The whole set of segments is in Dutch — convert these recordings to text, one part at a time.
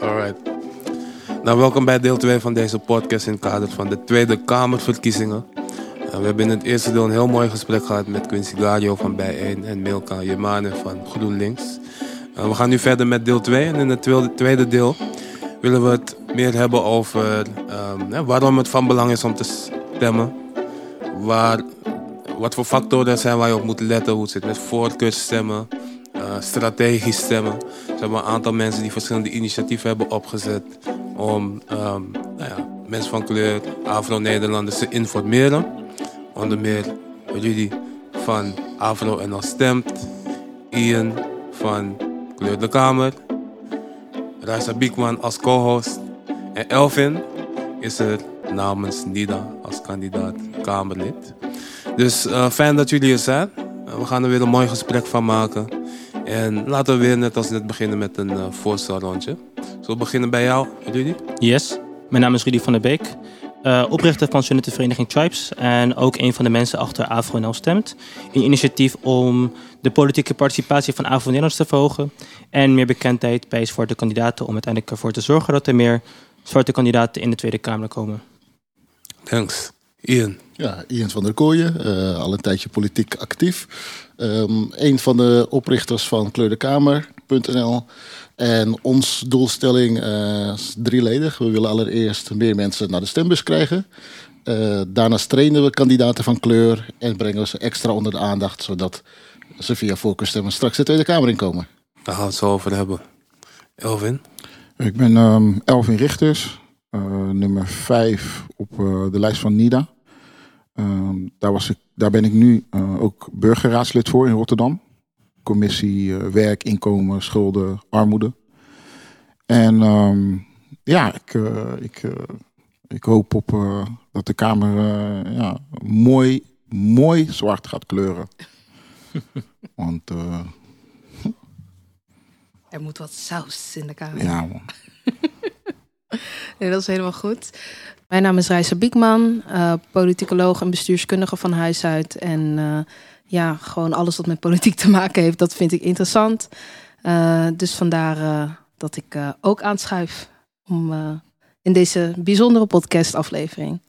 Alright. Nou, welkom bij deel 2 van deze podcast in het kader van de Tweede Kamerverkiezingen. Uh, we hebben in het eerste deel een heel mooi gesprek gehad met Quincy Gario van Bijeen en Milka Jemane van GroenLinks. Uh, we gaan nu verder met deel 2 en in het tweede deel willen we het meer hebben over um, waarom het van belang is om te stemmen. Waar, wat voor factoren zijn waar je op moet letten, hoe het zit met voorkeursstemmen, uh, strategisch stemmen. We hebben een aantal mensen die verschillende initiatieven hebben opgezet om um, nou ja, mensen van kleur, Afro-Nederlanders te informeren. Onder meer Rudy van Afro en al stemt, Ian van Kleur de Kamer, Raisa Biekman als co-host en Elvin is er namens NIDA als kandidaat Kamerlid. Dus uh, fijn dat jullie er zijn. We gaan er weer een mooi gesprek van maken. En laten we weer net als net beginnen met een uh, voorstelrondje. Zullen we beginnen bij jou, Rudy? Yes, mijn naam is Rudy van der Beek. Uh, oprichter van studentenvereniging Tribes en ook een van de mensen achter AfroNL Stemt. Een initiatief om de politieke participatie van Afro-Nederlanders te verhogen en meer bekendheid bij zwarte kandidaten om uiteindelijk ervoor te zorgen dat er meer zwarte kandidaten in de Tweede Kamer komen. Thanks. Ian. Ja, Ian van der Kooijen, uh, al een tijdje politiek actief. Um, een van de oprichters van kleurdekamer.nl. En ons doelstelling uh, is drieledig. We willen allereerst meer mensen naar de stembus krijgen. Uh, daarnaast trainen we kandidaten van kleur en brengen we ze extra onder de aandacht, zodat ze via voorkeurstemmen straks de Tweede Kamer inkomen. Daar gaan we het zo over hebben. Elvin? Ik ben um, Elvin Richters, uh, nummer 5 op de lijst van NIDA. Um, daar, was ik, daar ben ik nu uh, ook burgerraadslid voor in Rotterdam. Commissie uh, Werk, Inkomen, Schulden, Armoede. En um, ja, ik, uh, ik, ik hoop op dat de Kamer ja, mooi, mooi zwart gaat kleuren. Want... er moet wat saus in de Kamer. Ja, man. nee, dat is helemaal goed. Mijn naam is Reisa Biekman, uh, politicoloog en bestuurskundige van huis uit. En uh, ja, gewoon alles wat met politiek te maken heeft, dat vind ik interessant. Uh, dus vandaar dat ik ook aanschuif om, in deze bijzondere podcastaflevering.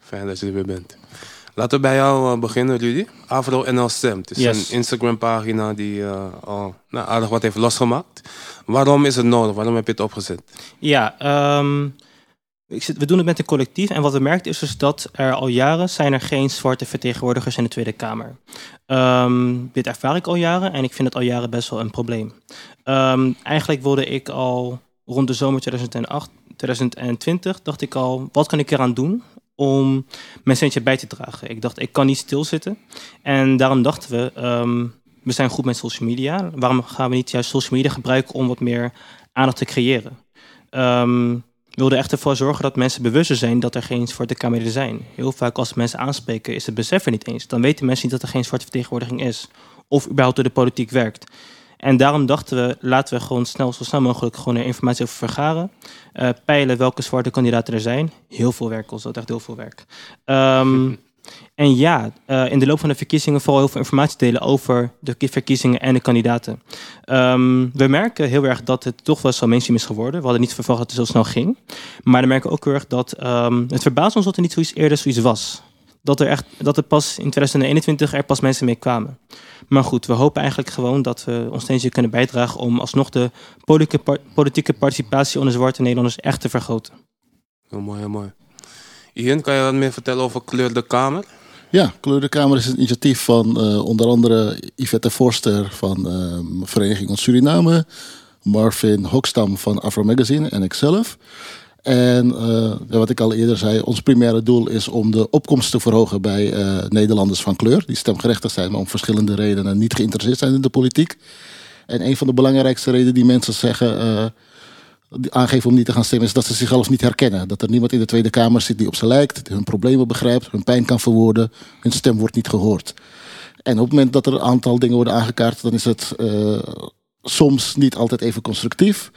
Fijn dat je er weer bent. Laten we bij jou beginnen, Rudy. Avro NL Stemt. Het is yes. een Instagram-pagina die al nou, aardig wat heeft losgemaakt. Waarom is het nodig? Waarom heb je het opgezet? Ja, um Zit, we doen het met een collectief en wat we merken is dus dat er al jaren zijn er geen zwarte vertegenwoordigers in de Tweede Kamer. Um, dit ervaar ik al jaren en ik vind het al jaren best wel een probleem. Um, eigenlijk wilde ik al rond de zomer 2008, 2020, dacht ik al, wat kan ik eraan doen om mijn centje bij te dragen? Ik dacht, ik kan niet stilzitten. En daarom dachten we, um, we zijn goed met social media. Waarom gaan we niet juist social media gebruiken om wat meer aandacht te creëren? Wilde echt ervoor zorgen dat mensen bewust zijn dat er geen zwarte Kamerleden zijn. Heel vaak als mensen aanspreken is het besef er niet eens. Dan weten mensen niet dat er geen zwarte vertegenwoordiging is. Of überhaupt door de politiek werkt. En daarom dachten we, laten we gewoon snel, zo snel mogelijk gewoon er informatie over vergaren. Uh, peilen welke zwarte kandidaten er zijn. Heel veel werk kost dat, echt heel veel werk. Um, En ja, uh, in de loop van de verkiezingen vooral heel veel informatie delen over de verkiezingen en de kandidaten. Um, we merken heel erg dat het toch wel zo mainstream is geworden. We hadden niet verwacht dat het zo snel ging. Maar we merken ook heel erg dat um, het verbaast ons dat er niet zoiets eerder zoiets was. Dat er, echt, dat er pas in 2021 er pas mensen mee kwamen. Maar goed, we hopen eigenlijk gewoon dat we ons steeds kunnen bijdragen om alsnog de politieke participatie onder zwarte Nederlanders echt te vergroten. Heel mooi, heel mooi. Ian, kan je wat meer vertellen over Kleur de Kamer? Ja, Kleur de Kamer is een initiatief van uh, onder andere Yvette Forster van uh, Vereniging Ons Suriname, Marvin Hokstam van Afro Magazine en ikzelf. En uh, wat ik al eerder zei, ons primaire doel is om de opkomst te verhogen bij Nederlanders van kleur. Die stemgerechtigd zijn, maar om verschillende redenen niet geïnteresseerd zijn in de politiek. En een van de belangrijkste redenen die mensen zeggen aangeven om niet te gaan stemmen, is dat ze zichzelf niet herkennen. Dat er niemand in de Tweede Kamer zit die op ze lijkt, hun problemen begrijpt, hun pijn kan verwoorden, hun stem wordt niet gehoord. En op het moment dat er een aantal dingen worden aangekaart, dan is het uh, soms niet altijd even constructief.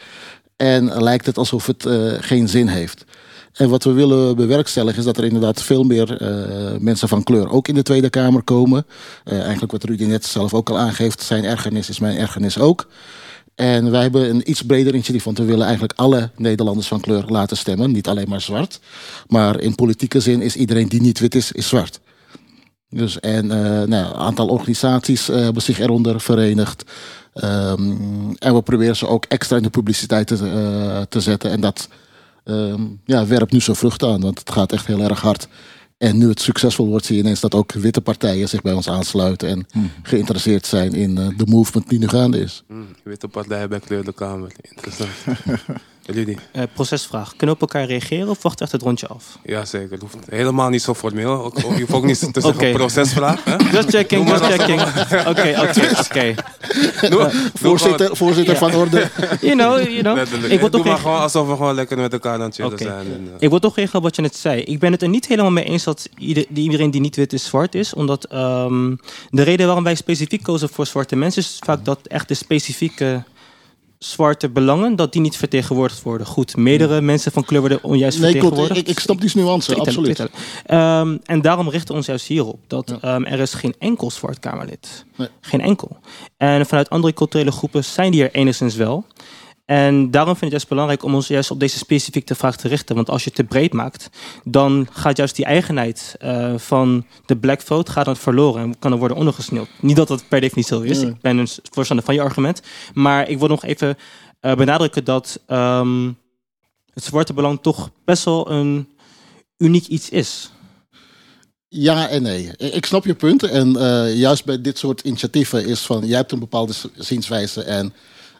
En lijkt het alsof het uh, geen zin heeft. En wat we willen bewerkstelligen is dat er inderdaad veel meer uh, mensen van kleur ook in de Tweede Kamer komen. eigenlijk wat Rudy net zelf ook al aangeeft, zijn ergernis is mijn ergernis ook. En wij hebben een iets breder initiatief, want we willen eigenlijk alle Nederlanders van kleur laten stemmen. Niet alleen maar zwart. Maar in politieke zin is iedereen die niet wit is, is zwart. Dus, en eh, nou, een aantal organisaties eh, hebben zich eronder verenigd. Ehm, en we proberen ze ook extra in de publiciteit te, eh, te zetten. En dat ehm, ja, werpt nu zijn vrucht aan, want het gaat echt heel erg hard. En nu het succesvol wordt, zie je ineens dat ook witte partijen zich bij ons aansluiten en geïnteresseerd zijn in eh, de movement die nu gaande is. Hmm, witte partij bij Kleur de Kamer. Interessant. Rudy? Eh, procesvraag. Kunnen we op elkaar reageren of wacht echt het rondje af? Ja, zeker. Het hoeft helemaal niet zo formeel. Ook, ook- je hoeft ook niet te zeggen Oké. procesvraag. Hè? Just checking, just checking. Oké, oké, oké. Voorzitter, voorzitter van orde. You know, you know. Letterlijk. Ik wil Doe toch maar gewoon alsof we gewoon lekker met elkaar aan het chillen zijn. En, eh, Ik wil toch regelen wat je net zei. Ik ben het er niet helemaal mee eens dat iedereen die niet wit is, zwart is. Omdat ehm, de reden waarom wij specifiek kozen voor zwarte mensen is vaak dat echt de specifieke zwarte belangen, dat die niet vertegenwoordigd worden. Goed, meerdere mensen van kleur worden onjuist Nee, vertegenwoordigd. Ik, ik snap die nuance, absoluut. Ehm, en daarom richten we ons juist hierop. Dat Ja. ehm, er is geen enkel zwart Kamerlid. Nee. Geen enkel. En vanuit andere culturele groepen zijn die er enigszins wel. En daarom vind ik het juist belangrijk om ons juist op deze specifieke vraag te richten. Want als je het te breed maakt, dan gaat juist die eigenheid eh, van de black vote gaat dan verloren en kan er worden ondergesneeuwd. Niet dat dat per definitie zo is. Ja. Ik ben een voorstander van je argument. Maar ik wil nog even eh, benadrukken dat ehm, het zwarte belang toch best wel een uniek iets is. Ja en nee. Ik snap je punt. En eh, juist bij dit soort initiatieven is van... jij hebt een bepaalde zienswijze en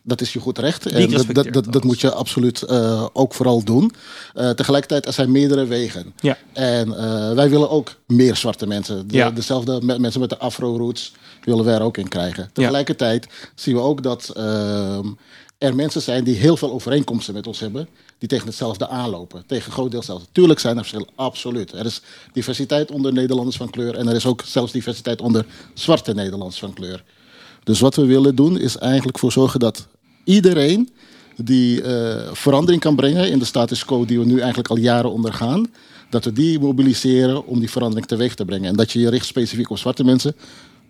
dat is je goed recht. En dat, dat, dat, moet je absoluut eh, ook vooral doen. Eh, tegelijkertijd, er zijn meerdere wegen. Ja. En eh, wij willen ook meer zwarte mensen. De- Ja. Dezelfde me- mensen met de afro-roots willen we er ook in krijgen. Tegelijkertijd zien we ook dat ehm, er mensen zijn die heel veel overeenkomsten met ons hebben. Die tegen hetzelfde aanlopen. Tegen een groot deel zelfs. Tuurlijk zijn er verschillen, absoluut. Er is diversiteit onder Nederlanders van kleur. En er is ook zelfs diversiteit onder zwarte Nederlanders van kleur. Dus wat we willen doen is eigenlijk voor zorgen dat iedereen die eh, verandering kan brengen in de status quo die we nu eigenlijk al jaren ondergaan, dat we die mobiliseren om die verandering teweeg te brengen. En dat je je richt specifiek op zwarte mensen,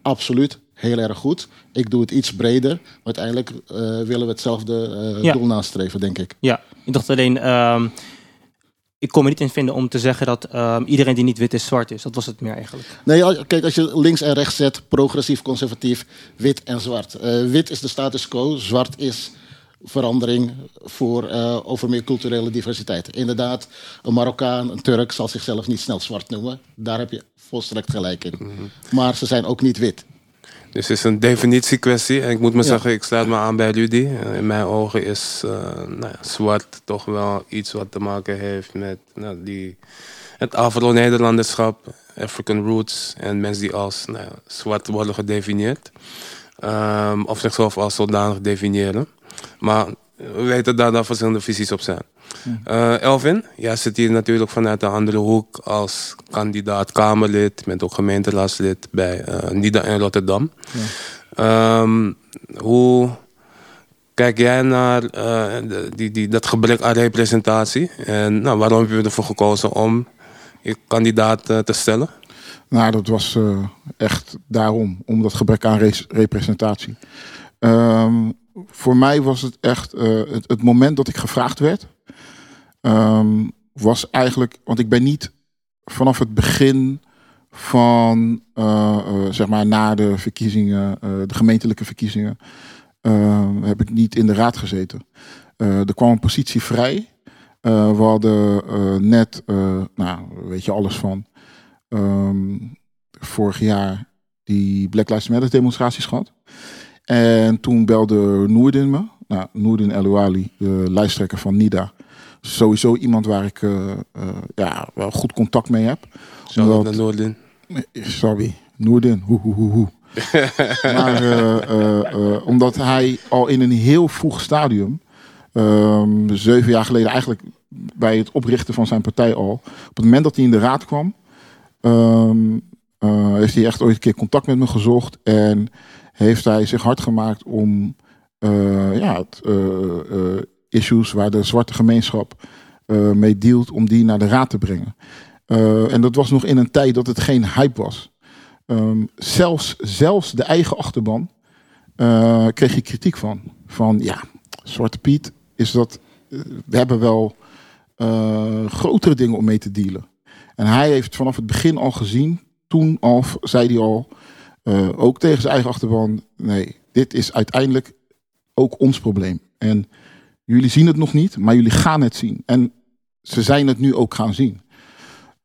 absoluut, heel erg goed. Ik doe het iets breder, maar uiteindelijk eh, willen we hetzelfde eh, Ja. doel nastreven, denk ik. Ja, ik dacht alleen, ehm, ik kon me niet in vinden om te zeggen dat ehm, iedereen die niet wit is, zwart is. Dat was het meer eigenlijk. Nee, kijk, als je links en rechts zet, progressief, conservatief, wit en zwart. Eh, wit is de status quo, zwart is verandering voor, eh, over meer culturele diversiteit. Inderdaad, een Marokkaan, een Turk zal zichzelf niet snel zwart noemen. Daar heb je volstrekt gelijk in. Maar ze zijn ook niet wit. Dus het is een definitiekwestie. En ik moet me Ja. zeggen, ik sluit me aan bij Rudy. Eh, In mijn ogen is eh, nou ja, zwart toch wel iets wat te maken heeft met nou, die, het Afro-Nederlanderschap, African roots en mensen die als nou, zwart worden gedefinieerd. Ehm, of zichzelf als zodanig definiëren. Maar we weten daar verschillende visies op zijn. Eh, Elvin, jij zit hier natuurlijk vanuit een andere hoek als kandidaat Kamerlid. Bent ook gemeenteraadslid bij eh, NIDA in Rotterdam. Ehm, hoe kijk jij naar eh, die, die, dat gebrek aan representatie? En nou, waarom heb je ervoor gekozen om je kandidaat te stellen? Nou, dat was echt daarom, om dat gebrek aan res- representatie. Ehm, voor mij was het echt eh, het, moment dat ik gevraagd werd, ehm, was eigenlijk, want ik ben niet vanaf het begin van, eh, eh, zeg maar, na de verkiezingen, de gemeentelijke verkiezingen, eh, heb ik niet in de raad gezeten. Er kwam een positie vrij. We hadden net, nou, weet je alles van ehm, vorig jaar die Black Lives Matter demonstraties gehad. En toen belde Noordin me. Nou, Noordin Elouali, de lijsttrekker van NIDA. Sowieso iemand waar ik eh, eh, ja, wel goed contact mee heb. Zo Omdat- naar Noordin. Sorry, Noordin. Hoe, hoe, hoe, hoe. maar eh, omdat hij al in een heel vroeg stadium, ehm, zeven jaar geleden eigenlijk bij het oprichten van zijn partij al, op het moment dat hij in de raad kwam, ehm, eh, heeft hij echt ooit een keer contact met me gezocht en heeft hij zich hard gemaakt om eh, ja, het, eh, eh, issues waar de zwarte gemeenschap mee dealt, om die naar de raad te brengen. En dat was nog in een tijd dat het geen hype was. Ehm, zelfs, zelfs de eigen achterban kreeg je kritiek van. van ja, Zwarte Piet is dat. we hebben wel grotere dingen om mee te dealen. En hij heeft vanaf het begin al gezien, toen al zei hij al, eh, ook tegen zijn eigen achterban, nee, dit is uiteindelijk ook ons probleem. En jullie zien het nog niet, maar jullie gaan het zien. En ze zijn het nu ook gaan zien.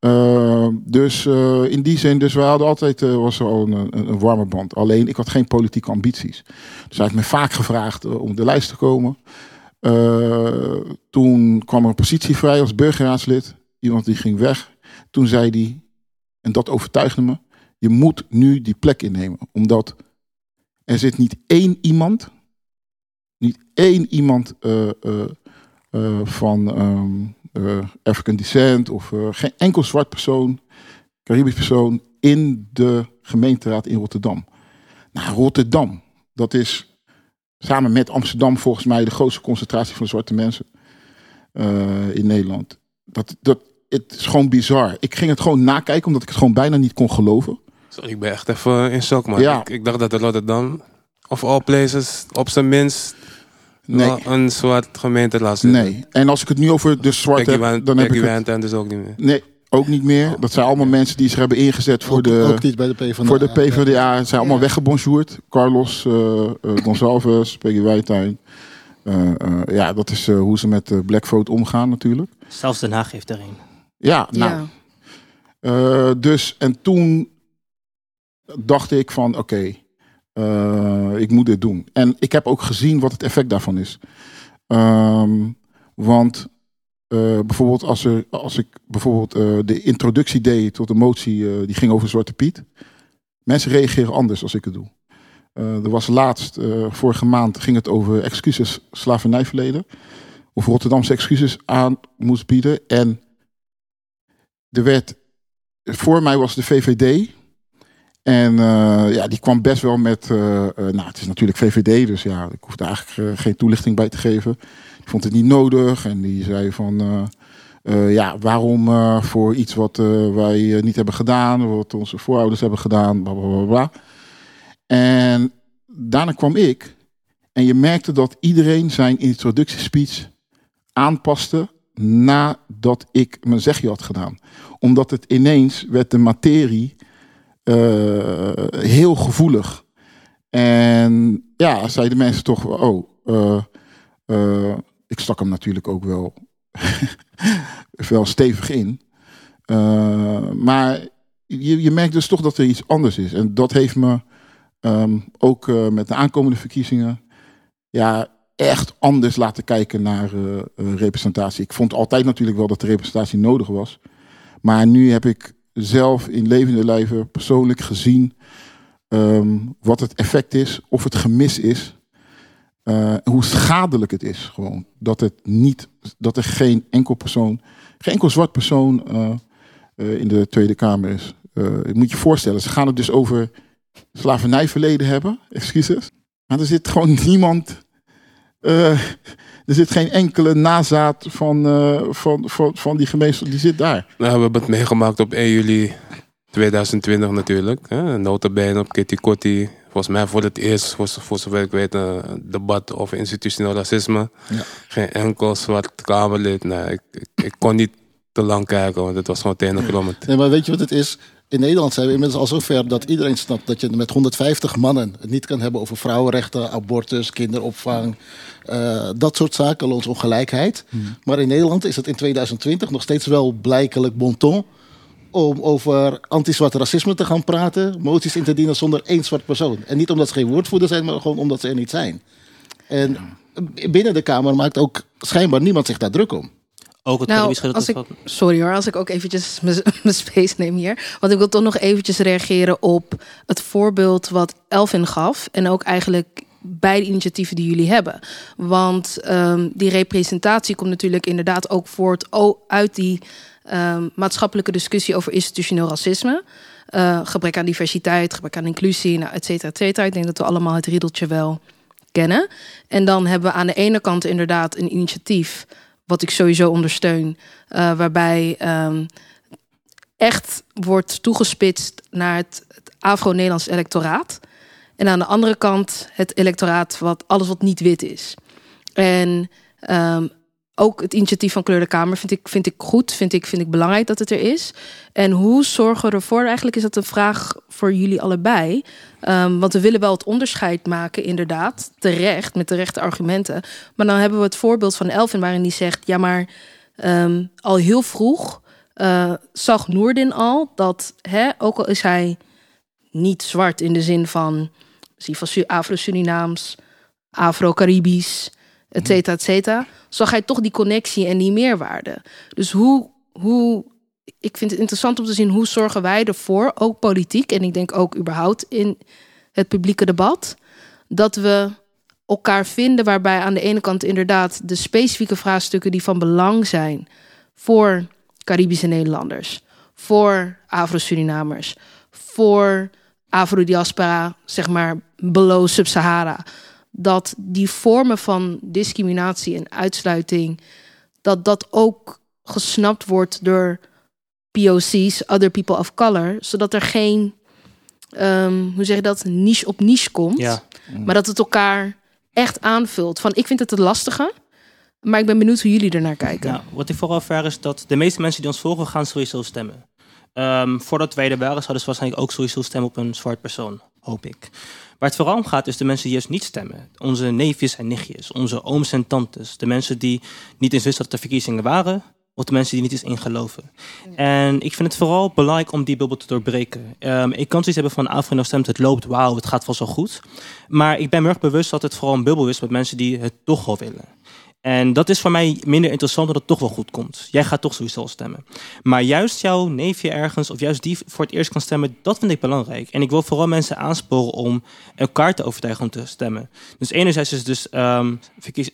Uh, dus uh, in die zin, dus we hadden altijd, was er al een, een, warme band. Alleen, ik had geen politieke ambities. Dus hij heeft me vaak gevraagd om de lijst te komen. Toen kwam er een positie vrij als burgerraadslid. Iemand die ging weg. Toen zei hij, en dat overtuigde me, je moet nu die plek innemen. Omdat er zit niet één iemand, niet één iemand uh, van um, African descent of geen enkel zwart persoon, Caribisch persoon in de gemeenteraad in Rotterdam. Nou, Rotterdam, dat is samen met Amsterdam volgens mij de grootste concentratie van zwarte mensen in Nederland. Dat, dat, het is gewoon bizar. Ik ging het gewoon nakijken omdat ik het gewoon bijna niet kon geloven. Sorry, ik ben echt even in shock, man. Ja. Ik, ik dacht dat Rotterdam, of all places, op zijn minst Nee. wel een zwart gemeente laat zitten. Nee. En als ik het nu over de zwart Peggy heb, dan heb ik Peggy het... Dus ook niet meer. Nee, ook niet meer. Dat zijn allemaal mensen die zich hebben ingezet voor de... ook niet bij de PvdA. Voor de PvdA Het zijn allemaal weggebonjourd. Carlos uh, uh, Gonsalves, Peggy Wijtuin. Uh, uh, ja, dat is uh, hoe ze met de Black Vote omgaan natuurlijk. Zelfs Den Haag heeft er een. Ja, nou. ja. Uh, dus, en toen dacht ik van, oké, uh, ik moet dit doen. En ik heb ook gezien wat het effect daarvan is. Um, want uh, bijvoorbeeld als, er, als ik bijvoorbeeld uh, de introductie deed tot de motie, die ging over Zwarte Piet. Mensen reageren anders als ik het doe. Er was laatst, vorige maand, ging het over excuses slavernijverleden. Of Rotterdamse excuses aan moest bieden. En er werd, voor mij was de VVD. En uh, ja, die kwam best wel met, uh, uh, nou het is natuurlijk VVD, dus ja, ik hoefde eigenlijk geen toelichting bij te geven. Ik vond het niet nodig en die zei van, ja, waarom voor iets wat wij niet hebben gedaan, wat onze voorouders hebben gedaan, bla bla bla. En daarna kwam ik en je merkte dat iedereen zijn introductiespeech aanpaste nadat ik mijn zegje had gedaan. Omdat het ineens werd de materie uh, heel gevoelig. En ja, zeiden mensen toch, oh, uh, uh, ik stak hem natuurlijk ook wel, wel stevig in. maar je, je merkt dus toch dat er iets anders is. En dat heeft me um, ook met de aankomende verkiezingen ja, echt anders laten kijken naar representatie. Ik vond altijd natuurlijk wel dat de representatie nodig was. Maar nu heb ik zelf in levende lijven persoonlijk gezien um, wat het effect is, of het gemis is, uh, hoe schadelijk het is gewoon. Dat het niet, dat er geen enkel persoon, geen enkel zwart persoon uh, uh, in de Tweede Kamer is. je moet je voorstellen, ze gaan het dus over slavernijverleden hebben, excuses. Maar er zit gewoon niemand. Er zit geen enkele nazaat van, van, van, van die gemeenschap, die zit daar. Nou, we hebben het meegemaakt op 1 juli 2020 natuurlijk. Hè? Notabene op Kitty Kotti. Volgens mij voor het eerst, voor, voor zover ik weet, een debat over institutioneel racisme. Ja. Geen enkel zwart Kamerlid. Nee, ik, ik, ik, kon niet te lang kijken, want het was gewoon tenenkrommend. Nee, maar weet je wat het is? In Nederland zijn we inmiddels al zover dat iedereen snapt dat je met 150 mannen het niet kan hebben over vrouwenrechten, abortus, kinderopvang, uh, dat soort zaken, loonsongelijkheid. Hmm. Maar in Nederland is het in 2020 nog steeds wel blijkelijk bon ton om over anti-zwart racisme te gaan praten, moties in te dienen zonder één zwart persoon. En niet omdat ze geen woordvoerder zijn, maar gewoon omdat ze er niet zijn. En binnen de Kamer maakt ook schijnbaar niemand zich daar druk om. Ook het Nou, als ik, sorry hoor, als ik ook eventjes mijn space neem hier. Want ik wil toch nog eventjes reageren op het voorbeeld wat Elvin gaf. En ook eigenlijk bij de initiatieven die jullie hebben. Want ehm, die representatie komt natuurlijk inderdaad ook voort uit die ehm, maatschappelijke discussie over institutioneel racisme. Eh, gebrek aan diversiteit, gebrek aan inclusie, nou, et cetera, et cetera. Ik denk dat we allemaal het riedeltje wel kennen. En dan hebben we aan de ene kant inderdaad een initiatief, wat ik sowieso ondersteun, eh, waarbij ehm, echt wordt toegespitst naar het, het Afro-Nederlands electoraat. En aan de andere kant het electoraat, wat alles wat niet wit is. En ehm, ook het initiatief van Kleur de Kamer vind ik, vind ik goed, vind ik, vind ik belangrijk dat het er is. En hoe zorgen we ervoor? Eigenlijk is dat een vraag voor jullie allebei. Ehm, want we willen wel het onderscheid maken, inderdaad, terecht, met de rechte argumenten. Maar dan hebben we het voorbeeld van Elvin, waarin die zegt: ja, maar ehm, al heel vroeg uh, zag Noordin al dat, hè, ook al is hij niet zwart in de zin van, zie van Afro-Surinaams, Afro-Caribisch, et cetera, et cetera, zag hij toch die connectie en die meerwaarde. Dus hoe, hoe, ik vind het interessant om te zien hoe zorgen wij ervoor, ook politiek en ik denk ook überhaupt in het publieke debat, dat we elkaar vinden waarbij aan de ene kant inderdaad de specifieke vraagstukken die van belang zijn voor Caribische Nederlanders, voor Afro-Surinamers, voor Afro-diaspora, zeg maar below Sub-Sahara, dat die vormen van discriminatie en uitsluiting, dat dat ook gesnapt wordt door POC's, other people of color, zodat er geen, um, hoe zeg je dat, niche op niche komt, Ja. maar dat het elkaar echt aanvult. Van ik vind het het lastige, maar ik ben benieuwd hoe jullie ernaar kijken. Nou, wat ik vooral ver is dat de meeste mensen die ons volgen gaan sowieso stemmen. Ehm, voordat wij er waren, zouden ze waarschijnlijk ook sowieso stemmen op een zwart persoon, hoop ik. Waar het vooral om gaat, is de mensen die juist niet stemmen. Onze neefjes en nichtjes, onze ooms en tantes. De mensen die niet eens wisten dat er verkiezingen waren, of de mensen die niet eens in geloven. En ik vind het vooral belangrijk om die bubbel te doorbreken. Ehm, ik kan zoiets hebben van Afro nog stemt, het loopt, wauw, het gaat wel zo goed. Maar ik ben me erg bewust dat het vooral een bubbel is met mensen die het toch wel willen. En dat is voor mij minder interessant dat het toch wel goed komt. Jij gaat toch sowieso stemmen. Maar juist jouw neefje ergens, of juist die voor het eerst kan stemmen, dat vind ik belangrijk. En ik wil vooral mensen aansporen om elkaar te overtuigen om te stemmen. Dus enerzijds is dus um,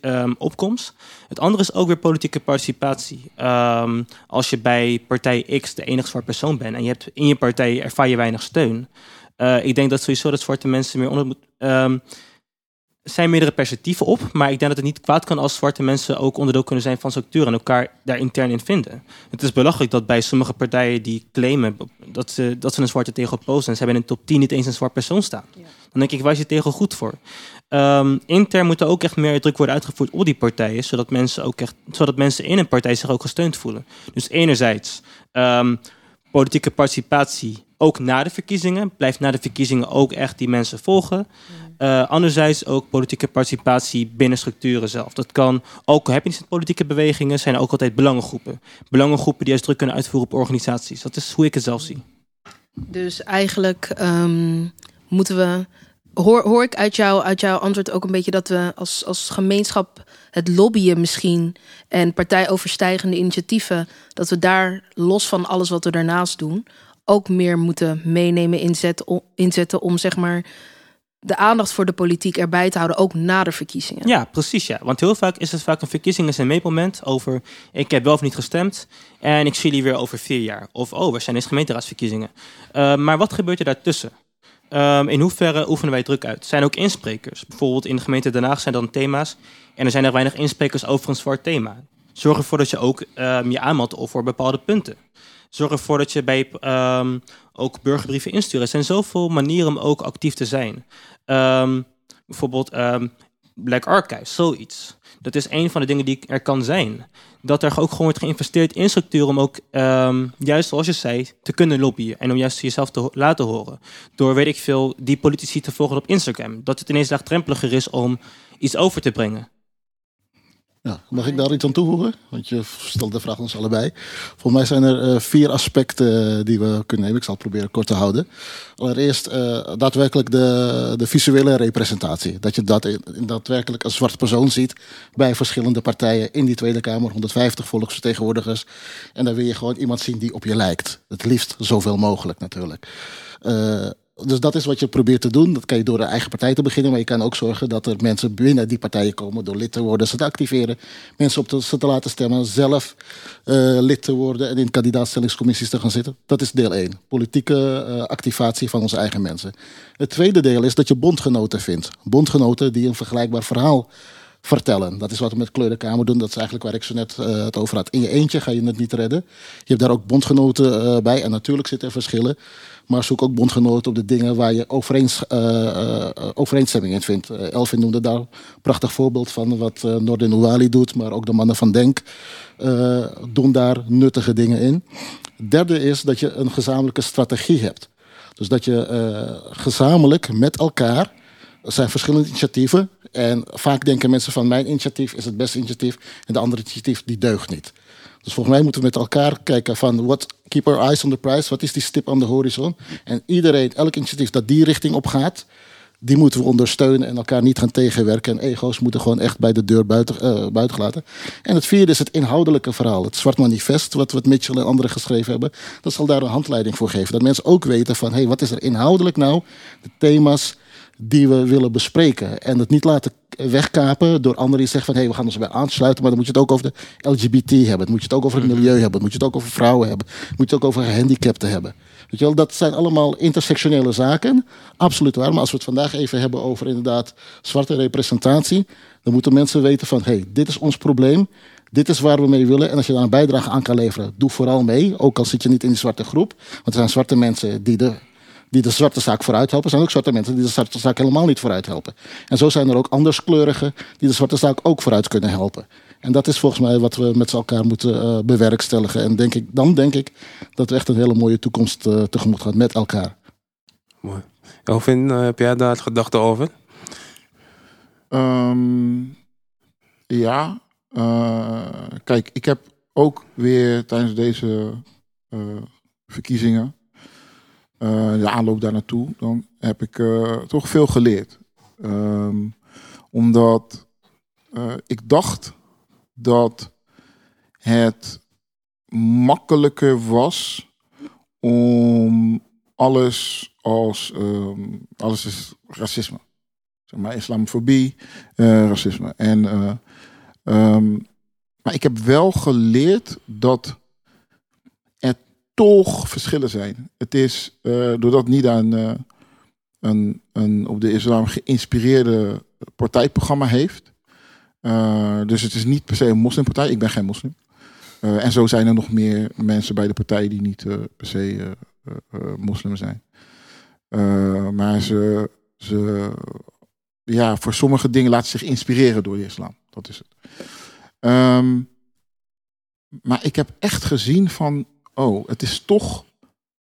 um, opkomst. Het andere is ook weer politieke participatie. Um, als je bij partij X de enige zwarte persoon bent en je hebt in je partij ervaar je weinig steun. Uh, ik denk dat sowieso dat zwarte mensen meer onder moeten zijn meerdere perspectieven op, maar ik denk dat het niet kwaad kan als zwarte mensen ook onderdeel kunnen zijn van structuur en elkaar daar intern in vinden. Het is belachelijk dat bij sommige partijen die claimen dat ze, dat ze een zwarte tegel posten en ze hebben in de top 10 niet eens een zwart persoon staan. Ja. Dan denk ik, waar is je tegel goed voor? Um, intern moet er ook echt meer druk worden uitgevoerd op die partijen, zodat mensen, ook echt, zodat mensen in een partij zich ook gesteund voelen. Dus enerzijds um, politieke participatie ook na de verkiezingen. Blijft na de verkiezingen ook echt die mensen volgen. Uh, anderzijds ook politieke participatie binnen structuren zelf. Dat kan, ook heb je niet politieke bewegingen, zijn ook altijd belangengroepen. Belangengroepen die juist druk kunnen uitvoeren op organisaties. Dat is hoe ik het zelf zie. Dus eigenlijk um, moeten we. Hoor, hoor ik uit, jou, uit jouw antwoord ook een beetje dat we als, als gemeenschap het lobbyen misschien en partijoverstijgende initiatieven, dat we daar los van alles wat we daarnaast doen, ook meer moeten meenemen, inzetten, inzetten om zeg maar de aandacht voor de politiek erbij te houden, ook na de verkiezingen. Ja, precies. Ja. Want heel vaak is het vaak een verkiezing is een meetmoment over ik heb wel of niet gestemd en ik zie jullie weer over vier jaar. Of oh, er zijn eens gemeenteraadsverkiezingen. Uh, maar wat gebeurt er daartussen? Um, in hoeverre oefenen wij druk uit? Zijn ook insprekers? Bijvoorbeeld in de gemeente Den Haag zijn dan thema's en er zijn er weinig insprekers over een zwart thema. Zorg ervoor dat je ook um, je aanmeldt voor bepaalde punten. Zorg ervoor dat je bij um, ook burgerbrieven instuurt. Er zijn zoveel manieren om ook actief te zijn. Um, bijvoorbeeld um, Black Archives, zoiets. Dat is een van de dingen die er kan zijn. Dat er ook gewoon wordt geïnvesteerd in structuren om ook, juist zoals je zei, te kunnen lobbyen. En om juist jezelf te laten horen. Door, weet ik veel, die politici te volgen op Instagram. Dat het ineens laagdrempeliger is om iets over te brengen. Mag ik daar iets aan toevoegen? Want je stelt de vraag ons allebei. Volgens mij zijn er uh, vier aspecten die we kunnen nemen. Ik zal het proberen kort te houden. Allereerst uh, daadwerkelijk de, de visuele representatie. Dat je dat in, daadwerkelijk een zwart persoon ziet bij verschillende partijen in die Tweede Kamer. 150 volksvertegenwoordigers. En dan wil je gewoon iemand zien die op je lijkt. Het liefst zoveel mogelijk natuurlijk. Dus dat is wat je probeert te doen. Dat kan je door een eigen partij te beginnen. Maar je kan ook zorgen dat er mensen binnen die partijen komen door lid te worden, ze te activeren. Mensen op te, ze te laten stemmen, zelf uh, lid te worden en in kandidaatstellingscommissies te gaan zitten. Dat is deel 1. Politieke uh, activatie van onze eigen mensen. Het tweede deel is dat je bondgenoten vindt. Bondgenoten die een vergelijkbaar verhaal vertellen. Dat is wat we met Kleurenkamer doen. Dat is eigenlijk waar ik zo net eh, het over had. In je eentje ga je het niet redden. Je hebt daar ook bondgenoten eh, bij. En natuurlijk zitten er verschillen. Maar zoek ook bondgenoten op de dingen waar je eh, eh, overeenstemming in vindt. Eh, Elvin noemde daar een prachtig voorbeeld van wat uh, Nordin Ouali doet. Maar ook de mannen van Denk doen daar nuttige dingen in. Derde is dat je een gezamenlijke strategie hebt. Dus dat je gezamenlijk met elkaar. Er zijn verschillende initiatieven. En vaak denken mensen van mijn initiatief is het beste initiatief. En de andere initiatief die deugt niet. Dus volgens mij moeten we met elkaar kijken van what, keep our eyes on the prize. Wat is die stip aan de horizon? En iedereen, elk initiatief dat die richting op gaat, die moeten we ondersteunen en elkaar niet gaan tegenwerken. En ego's moeten gewoon echt bij de deur buiten, buiten gelaten. En het vierde is het inhoudelijke verhaal. Het Zwart Manifest, wat, wat Mitchell en anderen geschreven hebben. Dat zal daar een handleiding voor geven. Dat mensen ook weten van, hé, hey, wat is er inhoudelijk nou? De thema's die we willen bespreken. En het niet laten wegkapen door anderen die zeggen van... hé, hey, we gaan ons bij aansluiten, maar dan moet je het ook over de LGBT hebben. Dan moet je het ook over het milieu hebben. Dan moet je het ook over vrouwen hebben. Dan moet je het ook over gehandicapten hebben. Weet je wel, dat zijn allemaal intersectionele zaken. Absoluut waar. Maar als we het vandaag even hebben over inderdaad zwarte representatie... dan moeten mensen weten van, hé, hey, dit is ons probleem. Dit is waar we mee willen. En als je daar een bijdrage aan kan leveren, doe vooral mee. Ook al zit je niet in die zwarte groep. Want er zijn zwarte mensen die de die de zwarte zaak vooruit helpen. Er zijn ook zwarte mensen die de zwarte zaak helemaal niet vooruit helpen. En zo zijn er ook anderskleurigen die de zwarte zaak ook vooruit kunnen helpen. En dat is volgens mij wat we met z'n elkaar moeten uh, bewerkstelligen. En denk ik, dan denk ik dat we echt een hele mooie toekomst uh, tegemoet gaan met elkaar. Mooi. Elvin, uh, heb jij daar gedachten over? Um, ja. kijk, ik heb ook weer tijdens deze verkiezingen de aanloop daar naartoe, dan heb ik uh, toch veel geleerd. Um, omdat uh, ik dacht dat het makkelijker was om alles als um, alles is racisme. Zeg maar islamofobie, racisme. En, um, maar ik heb wel geleerd dat toch verschillen zijn. Het is uh, doordat NIDA een, uh, een, een, op de islam geïnspireerde partijprogramma heeft. Uh, dus het is niet per se een moslimpartij. Ik ben geen moslim. en zo zijn er nog meer mensen bij de partij die niet per se moslim zijn. maar ze, ze, ja, voor sommige dingen laten zich inspireren door de islam. Dat is het. Um, maar ik heb echt gezien van oh, het is toch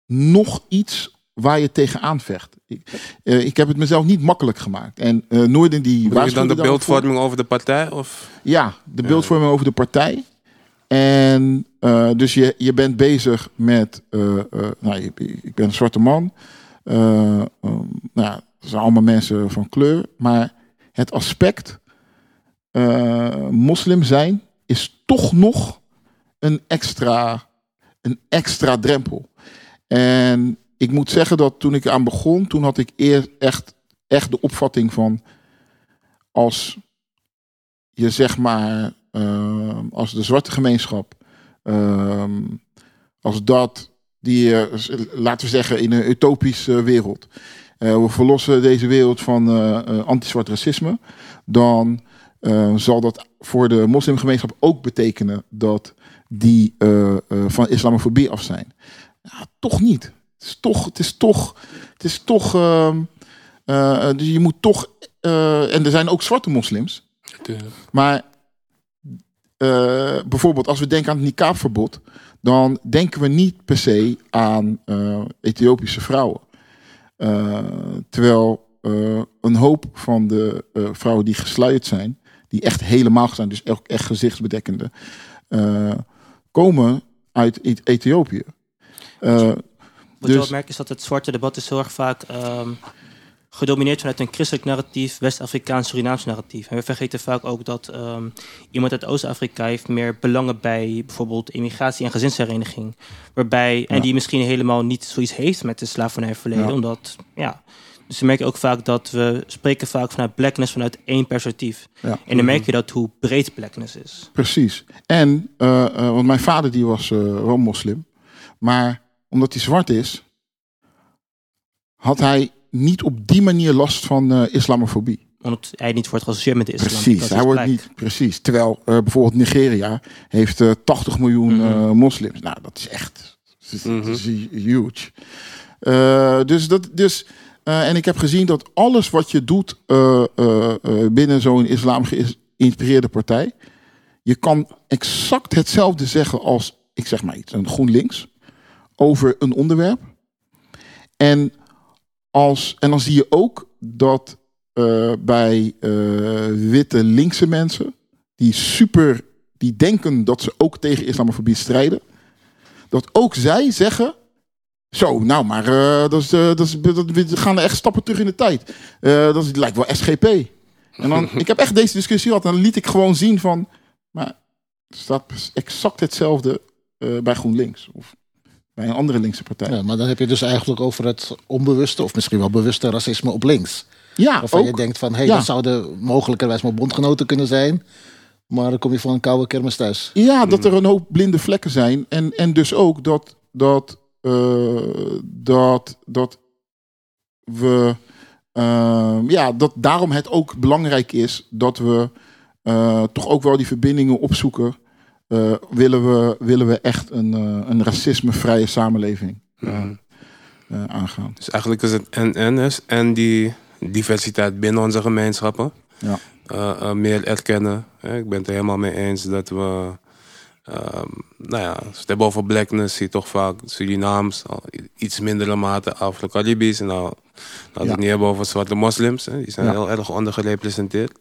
nog iets waar je tegenaan vecht. Ik, uh, ik heb het mezelf niet makkelijk gemaakt. En uh, nooit in die. Waar je dan de beeldvorming over de partij? Of? Ja, de beeldvorming over de partij. En uh, dus je, je bent bezig met. nou, je, ik ben een zwarte man. Um, nou, het zijn allemaal mensen van kleur. Maar het aspect moslim zijn is toch nog een extra een extra drempel. En ik moet zeggen dat toen ik aan begon, toen had ik eerst echt, echt de opvatting van als je zeg maar, uh, als de zwarte gemeenschap, uh, als dat die, uh, laten we zeggen, in een utopische wereld, uh, we verlossen deze wereld van anti-zwart racisme, dan zal dat voor de moslimgemeenschap ook betekenen dat die uh, uh, van islamofobie af zijn. Ja, toch niet. Het is toch, het is toch, het is toch, uh, dus je moet toch, en er zijn ook zwarte moslims. Maar bijvoorbeeld als we denken aan het niqabverbod, dan denken we niet per se aan Ethiopische vrouwen. terwijl een hoop van de vrouwen die gesluierd zijn, die echt helemaal zijn, dus echt, echt gezichtsbedekkende, komen uit Ethiopië. Uh, Wat dus... je wel merkt is dat het zwarte debat is heel erg vaak um, gedomineerd vanuit een christelijk narratief, West-Afrikaans, Surinaams narratief. En we vergeten vaak ook dat um, iemand uit Oost-Afrika heeft meer belangen bij bijvoorbeeld immigratie en gezinshereniging. Waarbij, ja. en die misschien helemaal niet zoiets heeft met de slavernijverleden, ja. omdat, ja, dus dan merk je ook vaak dat we spreken vaak vanuit blackness vanuit één perspectief. Ja. En dan merk je dat hoe breed blackness is. Precies. En, uh, uh, want mijn vader die was uh, wel moslim. Maar omdat hij zwart is, had hij niet op die manier last van islamofobie. omdat hij niet wordt geassocieerd met de islam. Precies, hij wordt niet precies. Terwijl eh, bijvoorbeeld Nigeria heeft eh 80 miljoen eh, moslims. Nou, dat is echt dat is, dat Mhm. is huge. Eh, dus dat, dus, eh, en ik heb gezien dat alles wat je doet eh, eh, binnen zo'n islam geïnspireerde partij, je kan exact hetzelfde zeggen als, ik zeg maar iets, een GroenLinks over een onderwerp. En, als, en dan zie je ook dat bij witte linkse mensen, die super, die denken dat ze ook tegen islamofobie strijden, dat ook zij zeggen, zo, nou maar, eh, dat is, eh, dat is, dat, we gaan echt stappen terug in de tijd. Eh, dat is, lijkt wel SGP. En dan, ik heb echt deze discussie gehad en dan liet ik gewoon zien van, maar er staat exact hetzelfde eh, bij GroenLinks of bij een andere linkse partij. Ja, maar dan heb je dus eigenlijk over het onbewuste of misschien wel bewuste racisme op links. Ja, Waarvan ook. je denkt van, hé, hey, Ja. dat zouden mogelijkerwijs mijn bondgenoten kunnen zijn. Maar dan kom je van een koude kermis thuis. Ja, dat er een hoop blinde vlekken zijn. En, en dus ook dat, dat, eh, dat, dat we. eh, ja, dat daarom het ook belangrijk is dat we eh, toch ook wel die verbindingen opzoeken. Eh, willen, we, willen we echt een, eh, een racismevrije samenleving eh, Mhm. eh, aangaan? Dus eigenlijk is het en-en is en die diversiteit binnen onze gemeenschappen. Ja. eh, eh, meer erkennen. Hè. Ik ben het er helemaal mee eens dat we... ehm, nou ja, als we het hebben over blackness, zie je toch vaak Surinaams, iets mindere mate Afro-Caribisch. En nou, laten we Ja. het niet hebben over zwarte moslims. Hè. Die zijn Ja. heel erg ondergerepresenteerd.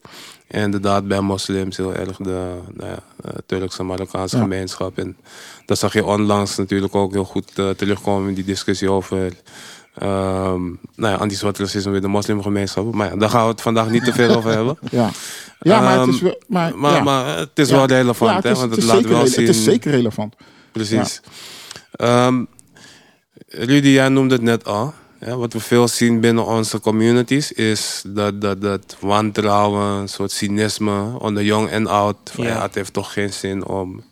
En inderdaad bij moslims heel erg de nou ja, eh, Turkse Marokkaanse Ja. gemeenschap. En dat zag je onlangs natuurlijk ook heel goed eh, terugkomen in die discussie over ehm nou ja, anti-zwart racisme in de moslimgemeenschap. Maar ja, daar gaan we het vandaag niet te veel over hebben. Ja, ja maar het is Ehm, wel. Maar, Maar, ja. maar het is Ja. wel relevant, Ja, het hè? is, Want het het, is laat zeker wel zien. het is zeker relevant. Precies. Ehm, Rudy, jij noemde het net al. Ja, wat we veel zien binnen onze communities is dat, dat, dat wantrouwen, een soort cynisme onder jong en oud. Van, Ja. ja. het heeft toch geen zin om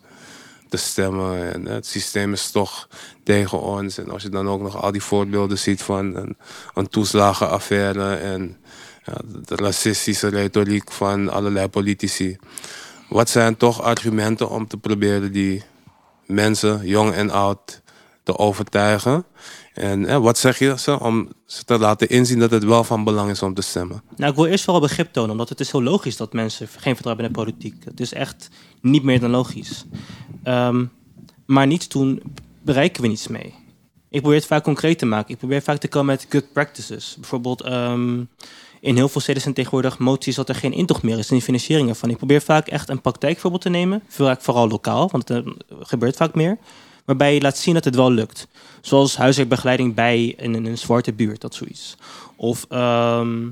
te stemmen. En het systeem is toch tegen ons. En als je dan ook nog al die voorbeelden ziet van een, een toeslagenaffaire en ja, de racistische retoriek van allerlei politici. Wat zijn toch argumenten om te proberen die mensen, jong en oud, te overtuigen? En eh, wat zeg je ze om ze te laten inzien dat het wel van belang is om te stemmen? Nou, ik wil eerst vooral begrip tonen, omdat het is heel logisch dat mensen geen vertrouwen hebben in de politiek. Het is echt niet meer dan logisch. Ehm, maar niets doen, bereiken we niets mee. Ik probeer het vaak concreet te maken. Ik probeer vaak te komen met good practices. Bijvoorbeeld, ehm, in heel veel steden zijn tegenwoordig moties dat er geen intocht meer is en die financiering ervan. Ik probeer vaak echt een praktijkvoorbeeld te nemen, vaak vooral lokaal, want het eh, gebeurt vaak meer. Waarbij je laat zien dat het wel lukt. Zoals huiswerkbegeleiding bij een, zwarte buurt, dat zoiets. Of ehm,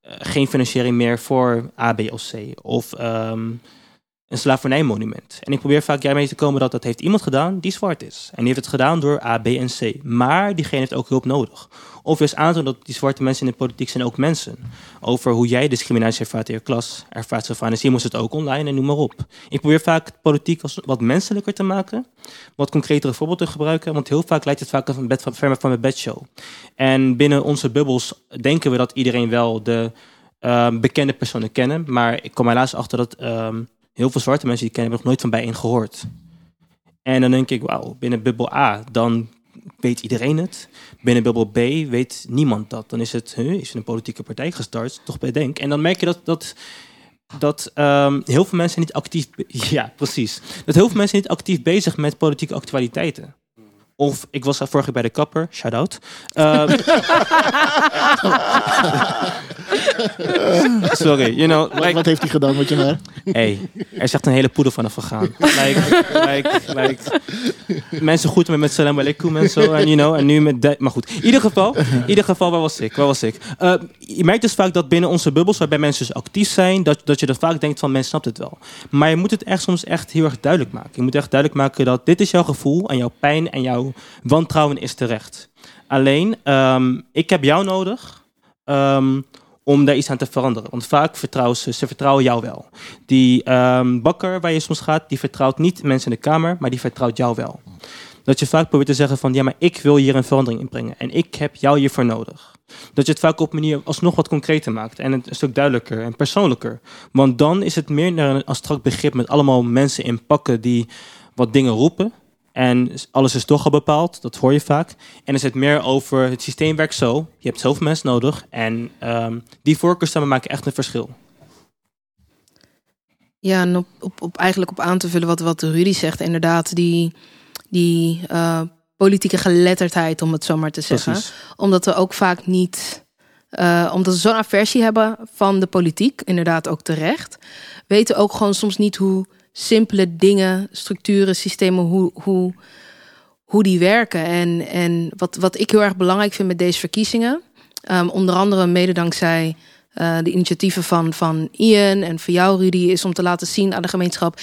eh, geen financiering meer voor A, B of C. Of een slavernijmonument. En ik probeer vaak daarmee te komen dat dat heeft iemand gedaan die zwart is. En die heeft het gedaan door A, B en C. Maar diegene heeft ook hulp nodig. Of juist aantonen dat die zwarte mensen in de politiek zijn ook mensen. Over hoe jij discriminatie ervaart in je klas, ervaart zien moest het ook online en noem maar op. Ik probeer vaak politiek als wat menselijker te maken. Wat concretere voorbeelden te gebruiken. Want heel vaak lijkt het vaak een bed van, ver van mijn bedshow. En binnen onze bubbels denken we dat iedereen wel de ehm, bekende personen kennen. Maar ik kom helaas achter dat ehm, heel veel zwarte mensen die kennen, hebben nog nooit van bijeen gehoord. En dan denk ik, wauw, binnen bubbel A, dan weet iedereen het. Binnen bubbel B weet niemand dat. Dan is het, is een politieke partij gestart? Toch bij Denk. En dan merk je dat, dat, dat ehm, heel veel mensen niet actief... Ja, precies. Dat heel veel mensen niet actief bezig met politieke actualiteiten. Of ik was vorige keer bij de kapper, shout-out. Ehm, sorry, you know, Wat, like, wat heeft hij gedaan met je haar? hey, er is echt een hele poeder vanaf gegaan. like, like, like, mensen groeten me met salam alaikum en zo. En, you know, en nu met... maar goed, in ieder geval, in ieder geval waar was ik? Waar was ik? Eh, je merkt dus vaak dat binnen onze bubbels, waarbij mensen dus actief zijn, dat, dat je dan vaak denkt van, mensen snapt het wel. Maar je moet het echt soms echt heel erg duidelijk maken. Je moet echt duidelijk maken dat dit is jouw gevoel en jouw pijn en jouw wantrouwen is terecht. Alleen, ehm, ik heb jou nodig ehm, om daar iets aan te veranderen. Want vaak vertrouwen ze, ze vertrouwen jou wel. Die ehm, bakker waar je soms gaat, die vertrouwt niet mensen in de kamer, maar die vertrouwt jou wel. Dat je vaak probeert te zeggen van, ja, maar ik wil hier een verandering in brengen. En ik heb jou hiervoor nodig. dat je het vaak op manier alsnog wat concreter maakt. En een stuk duidelijker en persoonlijker. Want dan is het meer naar een abstract begrip met allemaal mensen in pakken die wat dingen roepen. En alles is toch al bepaald, dat hoor je vaak. En is het meer over het systeem werkt zo. Je hebt zoveel mensen nodig. En um, die voorkeurstemmen maken echt een verschil. Ja, en op, op, op, eigenlijk op aan te vullen wat, wat Rudy zegt. Inderdaad, die, die uh, politieke geletterdheid, om het zo maar te zeggen. Precies. Omdat we ook vaak niet... Uh, omdat we zo'n aversie hebben van de politiek, inderdaad ook terecht. Weten ook gewoon soms niet hoe simpele dingen, structuren, systemen, hoe, hoe, hoe die werken. En, en wat, wat ik heel erg belangrijk vind met deze verkiezingen, um, onder andere mede dankzij uh, de initiatieven van, van Ian en van jou, Rudy, is om te laten zien aan de gemeenschap.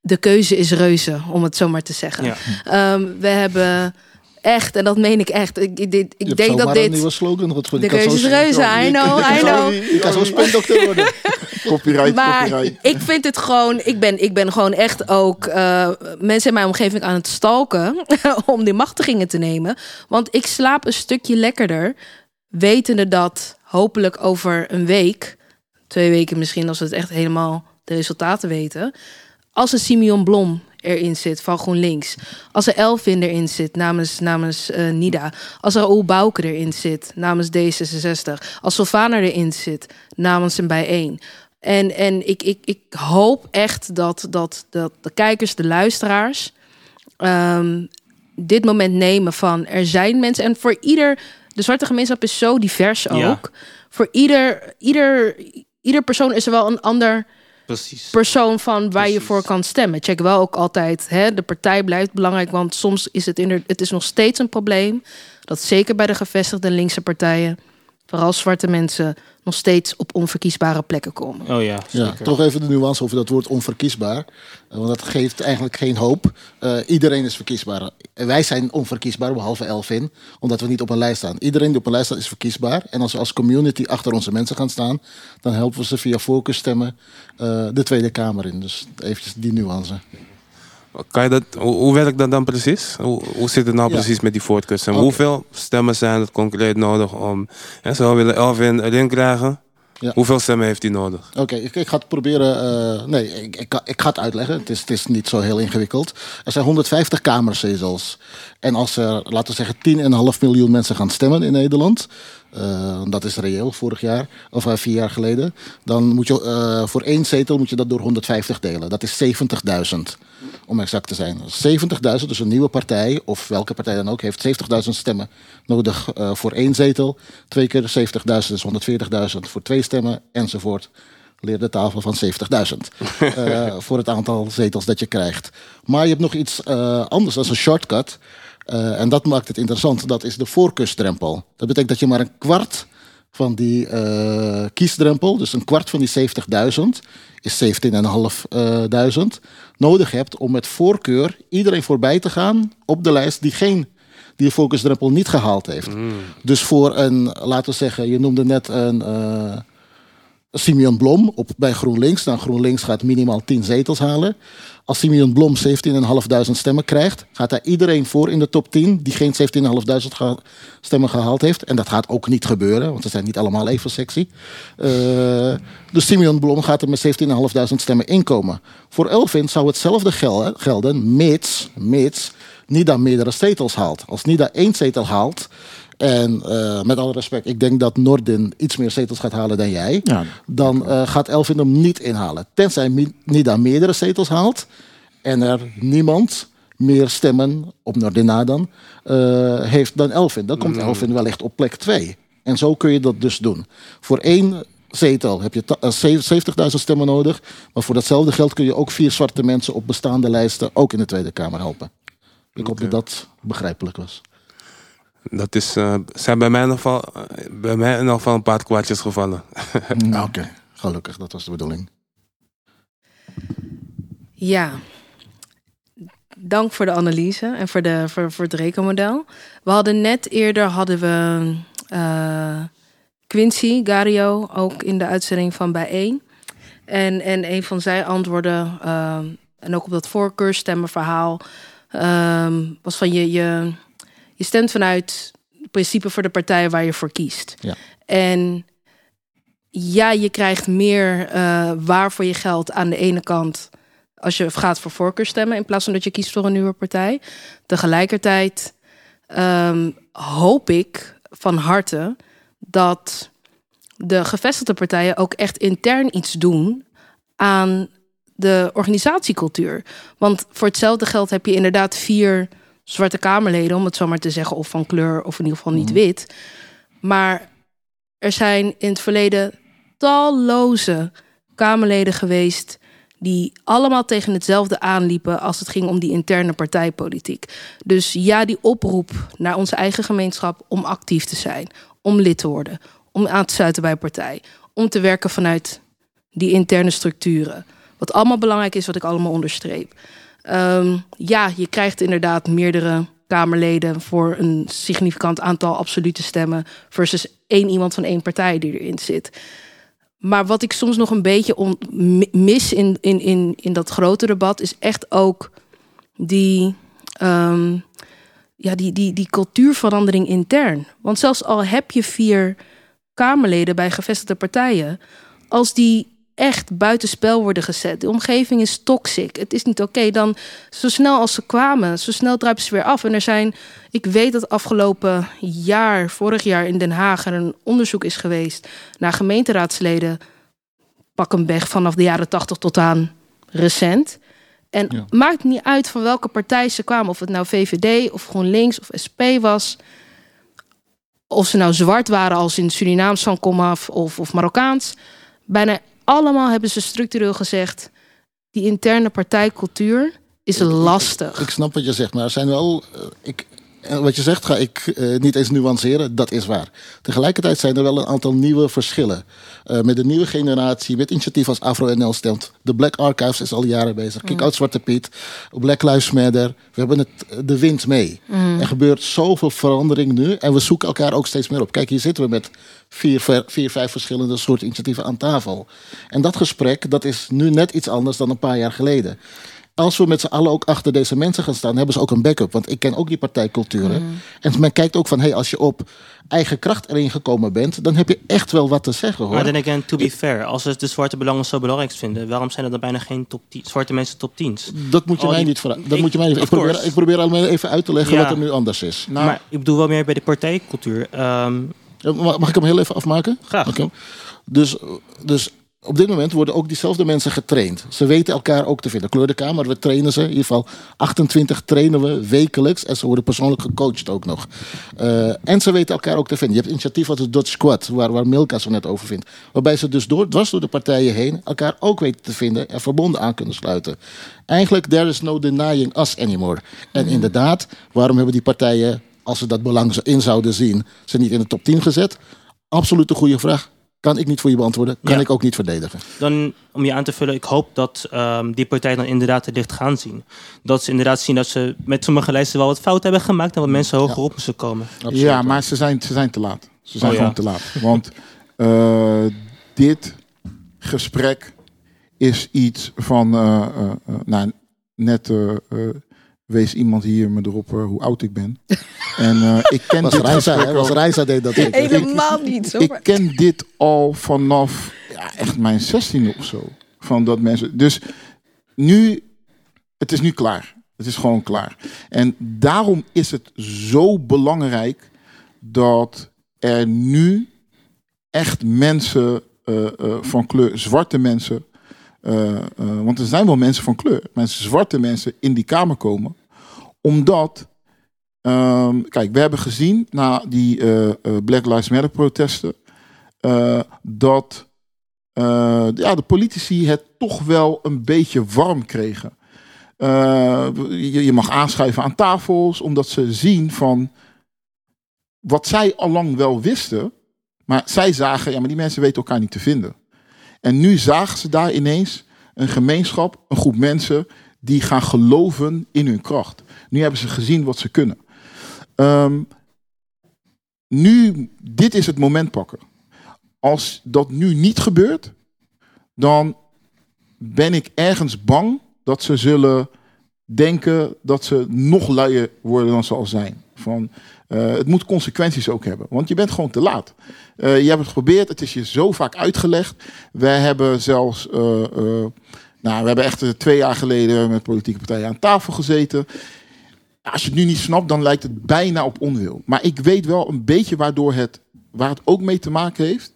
De keuze is reuze, om het zo maar te zeggen. Ja. Um, we hebben Echt, en dat meen ik echt. Ik, ik, ik, ik denk dat dit... een nieuwe slogan. De keuze is reuze, I know, I know. Je kan zo spindokter worden. copyright, maar copyright. ik vind het gewoon... Ik ben, ik ben gewoon echt ook uh, mensen in mijn omgeving aan het stalken... om die machtigingen te nemen. Want ik slaap een stukje lekkerder... wetende dat hopelijk over een week... twee weken misschien als we het echt helemaal de resultaten weten... als een Simeon Blom erin zit van GroenLinks. Als er Elvin erin zit namens, namens uh, NIDA. Als er Oel Bouke erin zit namens D66. Als Sylvana erin zit namens een bijeen. En, en ik, ik, ik hoop echt dat, dat, dat de kijkers, de luisteraars... Um, dit moment nemen van er zijn mensen... en voor ieder... De zwarte gemeenschap is zo divers ook. Ja. Voor ieder, ieder, ieder persoon is er wel een ander Precies. persoon van waar Precies. je voor kan stemmen. Check wel ook altijd, hè, de partij blijft belangrijk, want soms is het, het is nog steeds een probleem dat zeker bij de gevestigde linkse partijen, vooral zwarte mensen, nog steeds op onverkiesbare plekken komen. Oh ja, ja toch even de nuance over dat woord onverkiesbaar. Eh, want dat geeft eigenlijk geen hoop. Uh, iedereen is verkiesbaar. Wij zijn onverkiesbaar, behalve Elvin, omdat we niet op een lijst staan. Iedereen die op een lijst staat is verkiesbaar. En als we als community achter onze mensen gaan staan, dan helpen we ze via voorkeurstemmen uh, de Tweede Kamer in. Dus eventjes die nuance. Kan je dat, hoe, hoe werkt dat dan precies? Hoe, hoe zit het nou ja. precies met die voortkussen? Okay. Hoeveel stemmen zijn het concreet nodig om... Hè, zo willen Elvin erin krijgen. Ja. Hoeveel stemmen heeft hij nodig? Oké, okay, ik, ik, ga het proberen. Uh, nee, ik, ik, ik, ga het uitleggen. Het is, het is niet zo heel ingewikkeld. Er zijn 150 kamerzetels. En als er, laten we zeggen, 10,5 miljoen mensen gaan stemmen in Nederland. Uh, dat is reëel vorig jaar, of uh, vier jaar geleden. Dan moet je uh, voor één zetel moet je dat door 150 delen. Dat is 70.000, om exact te zijn. 70.000, dus een nieuwe partij, of welke partij dan ook, heeft 70.000 stemmen nodig voor één zetel. Twee keer 70.000 is 140.000 voor twee stemmen, enzovoort. Leer de tafel van 70.000 voor het aantal zetels dat je krijgt. Maar je hebt nog iets anders, dat is een shortcut. Uh, en dat maakt het interessant. Dat is de voorkeursdrempel. Dat betekent dat je maar een kwart van die uh, kiesdrempel, dus een kwart van die 70.000, is 17.500, nodig hebt om met voorkeur iedereen voorbij te gaan op de lijst die geen die de voorkeursdrempel niet gehaald heeft. Mm. Dus voor een, laten we zeggen, je noemde net een Simeon Blom op, bij GroenLinks. Nou, GroenLinks gaat minimaal 10 zetels halen. Als Simeon Blom 17.500 stemmen krijgt, gaat daar iedereen voor in de top 10 die geen 17.500 geha stemmen gehaald heeft. En dat gaat ook niet gebeuren, want ze zijn niet allemaal even sexy. Uh, dus Simeon Blom gaat er met 17.500 stemmen inkomen. Voor Elvin zou hetzelfde gel gelden, mits, mits Nida meerdere zetels haalt. Als Nida één zetel haalt, en uh, met alle respect, ik denk dat Nordin iets meer zetels gaat halen dan jij. Ja. Dan uh, gaat Elvin hem niet inhalen. Tenzij Nida meerdere zetels haalt en er niemand meer stemmen op Nordina dan uh, heeft dan Elvin. Dan komt mm. Elvin wellicht op plek 2. En zo kun je dat dus doen. Voor één zetel heb je 70.000 stemmen nodig. Maar voor datzelfde geld kun je ook vier zwarte mensen op bestaande lijsten ook in de Tweede Kamer helpen. Ik hoop dat dat begrijpelijk was. Dat is, uh, zijn bij mij nog wel, bij mij ieder geval een paar kwartjes gevallen. mm, Oké, okay. gelukkig, dat was de bedoeling. Ja, dank voor de analyse en voor, de, voor, voor het rekenmodel. We hadden net eerder hadden we uh, Quincy Gario ook in de uitzending van Bijeen. En, en een van zijn antwoorden, uh, en ook op dat voorkeurstemmenverhaal, um, was van je, je je stemt vanuit principe voor de partijen waar je voor kiest. Ja. En ja, je krijgt meer eh, waar voor je geld aan de ene kant als je gaat voor voorkeurstemmen in plaats van dat je kiest voor een nieuwe partij. Tegelijkertijd ehm, hoop ik van harte dat de gevestigde partijen ook echt intern iets doen aan de organisatiecultuur. Want voor hetzelfde geld heb je inderdaad vier zwarte kamerleden, om het zo maar te zeggen, of van kleur of in ieder geval niet wit. Maar er zijn in het verleden talloze kamerleden geweest die allemaal tegen hetzelfde aanliepen als het ging om die interne partijpolitiek. Dus ja, die oproep naar onze eigen gemeenschap om actief te zijn, om lid te worden, om aan te sluiten bij partij, om te werken vanuit die interne structuren. Wat allemaal belangrijk is, wat ik allemaal onderstreep. Ehm, ja, je krijgt inderdaad meerdere Kamerleden voor een significant aantal absolute stemmen versus één iemand van één partij die erin zit. Maar wat ik soms nog een beetje mis in, in, in, in dat grote debat is echt ook die, ehm, ja, die, die, die cultuurverandering intern. Want zelfs al heb je vier Kamerleden bij gevestigde partijen, als die echt buitenspel worden gezet. De omgeving is toxic. Het is niet oké. Dan zo snel als ze kwamen, zo snel druipen ze weer af. En er zijn, ik weet dat afgelopen jaar, vorig jaar in Den Haag, er een onderzoek is geweest naar gemeenteraadsleden. Pak een weg vanaf de jaren 80 tot aan recent. En Ja. maakt niet uit van welke partij ze kwamen. Of het nou VVD of GroenLinks of SP was. Of ze nou zwart waren als in Surinaams van komaf of, of Marokkaans. Bijna allemaal hebben ze structureel gezegd... die interne partijcultuur is lastig. Ik snap wat je zegt, maar er zijn wel. eh, ik, en wat je zegt ga ik eh, niet eens nuanceren, dat is waar. Tegelijkertijd zijn er wel een aantal nieuwe verschillen. Eh, met de nieuwe generatie, met initiatief als Afro-NL stemt. De Black Archives is al jaren bezig. Kick Out Zwarte Piet, Black Lives Matter. We hebben het, de wind mee. Er gebeurt zoveel verandering nu en we zoeken elkaar ook steeds meer op. Kijk, hier zitten we met vier, vier vijf verschillende soorten initiatieven aan tafel. En dat gesprek, dat is nu net iets anders dan een paar jaar geleden als we met z'n allen ook achter deze mensen gaan staan, hebben ze ook een backup. Want ik ken ook die partijculturen. En men kijkt ook van, hey, als je op eigen kracht erin gekomen bent, dan heb je echt wel wat te zeggen hoor. Maar dan again, to be fair, als ze de zwarte belangen zo belangrijk vinden, waarom zijn er dan bijna geen top 10, zwarte mensen top 10's? dat moet je mij niet vragen. Dat Ik- moet je mij niet. Ik probeer, ik probeer alleen even uit te leggen Ja. wat er nu anders is. Nou, maar ik bedoel wel meer bij de partijcultuur. Ehm, Ja, Mag ik hem heel even afmaken? Graag. Oké. Dus, dus op dit moment worden ook diezelfde mensen getraind. Ze weten elkaar ook te vinden. Kleur de Kamer, we trainen ze. In ieder geval 28 trainen we wekelijks. En ze worden persoonlijk gecoacht ook nog. Eh, en ze weten elkaar ook te vinden. Je hebt initiatief als het Dutch Squad, waar, waar Milka zo net over vindt. Waarbij ze dus door, dwars door de partijen heen elkaar ook weten te vinden en verbonden aan kunnen sluiten. Eigenlijk, there is no denying us anymore. En inderdaad, waarom hebben die partijen, als ze dat belang in zouden zien, ze niet in de top 10 gezet? Absoluut een goede vraag. Kan ik niet voor je beantwoorden. Kan Ja. ik ook niet verdedigen. dan om je aan te vullen, ik hoop dat ehm, die partijen dan inderdaad het licht gaan zien. Dat ze inderdaad zien dat ze met sommige lijsten wel wat fout hebben gemaakt en wat mensen hoger op moesten komen. Absoluut. ja, maar ze zijn, ze zijn te laat. Ze zijn Oh, ja. gewoon te laat. Want eh, dit gesprek is iets van. eh, eh, eh, nou, net eh, eh, wees iemand hier me erop eh, hoe oud ik ben. en eh, ik ken Was dit Reisa, gesprek hè? Was Reisa deed dat ook. Helemaal niet. Zo. ik ken dit al vanaf ja, echt mijn 16 of zo. Van dat mensen. Dus nu, het is nu klaar. Het is gewoon klaar. En daarom is het zo belangrijk dat er nu echt mensen eh, eh, van kleur, zwarte mensen, eh, eh, want er zijn wel mensen van kleur, mensen, zwarte mensen in die kamer komen, omdat Ehm, kijk, we hebben gezien na die eh, eh, Black Lives Matter protesten eh, dat ja, de politici het toch wel een beetje warm kregen. Je, je mag aanschuiven aan tafels, omdat ze zien van wat zij allang wel wisten, maar zij zagen, ja, maar die mensen weten elkaar niet te vinden. En nu zagen ze daar ineens een gemeenschap, een groep mensen die gaan geloven in hun kracht. Nu hebben ze gezien wat ze kunnen. Ehm, nu, dit is het moment pakken. Als dat nu niet gebeurt, dan ben ik ergens bang dat ze zullen denken dat ze nog luier worden dan ze al zijn. Van, Eh, het moet consequenties ook hebben, want je bent gewoon te laat. Eh, je hebt het geprobeerd, het is je zo vaak uitgelegd. Wij hebben zelfs, eh, nou, we hebben echt eh, twee jaar geleden met politieke partijen aan tafel gezeten. Als je het nu niet snapt, dan lijkt het bijna op onwil. Maar ik weet wel een beetje waardoor het, waar het ook mee te maken heeft.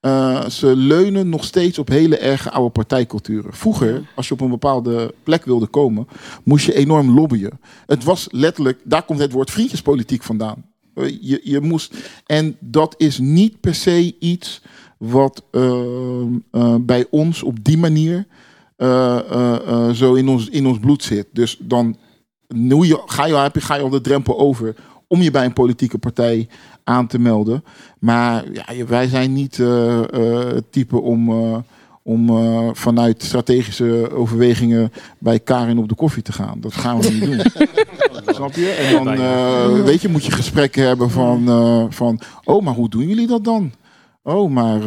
Uh, ze leunen nog steeds op hele erge oude partijculturen. Vroeger, als je op een bepaalde plek wilde komen, moest je enorm lobbyen. Het was letterlijk, daar komt het woord vriendjespolitiek vandaan. Uh, Je, je moest, en dat is niet per se iets wat uh, bij ons op die manier uh, uh, zo in ons, in ons bloed zit. Dus dan je, ga, je, heb je, ga je al de drempel over om je bij een politieke partij aan te melden. Maar ja, wij zijn niet het type om, om vanuit strategische overwegingen bij Karin op de koffie te gaan. Dat gaan we niet doen. Snap je? En dan weet je, moet je gesprekken hebben van, van, oh, maar hoe doen jullie dat dan? Oh, maar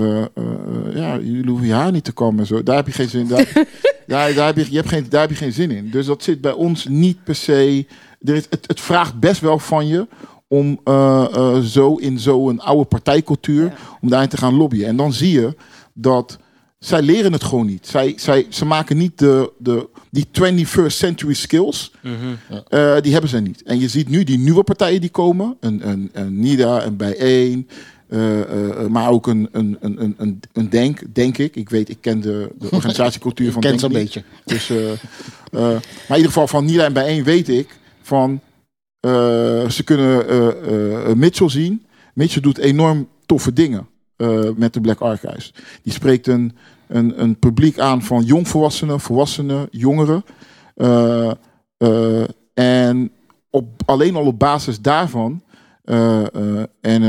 ja, jullie hoeven je haar niet te komen. Zo. Daar heb je geen zin in. Daar, daar, daar, heb je, je hebt geen, daar heb je geen zin in. Dus dat zit bij ons niet per se. Er is, het, het vraagt best wel van je om uh, uh, zo in zo'n oude partijcultuur, ja. om daarin te gaan lobbyen. En dan zie je dat zij leren het gewoon niet. Zij, zij, ze maken niet de, de, die 21st century skills. Mm -hmm. uh, die hebben ze niet. En je ziet nu die nieuwe partijen die komen. Een, een, een NIDA, een Bijeen. Maar ook een, een, een, een, een Denk, denk ik. Ik weet, ik ken de, de organisatiecultuur van Denk een beetje. Dus, maar in ieder geval van NIDA en Bijeen weet ik van ze kunnen Mitchell zien. Mitchell doet enorm toffe dingen met de Black Archives. Die spreekt een, een, een publiek aan van jongvolwassenen, volwassenen, jongeren. en op, alleen al op basis daarvan. en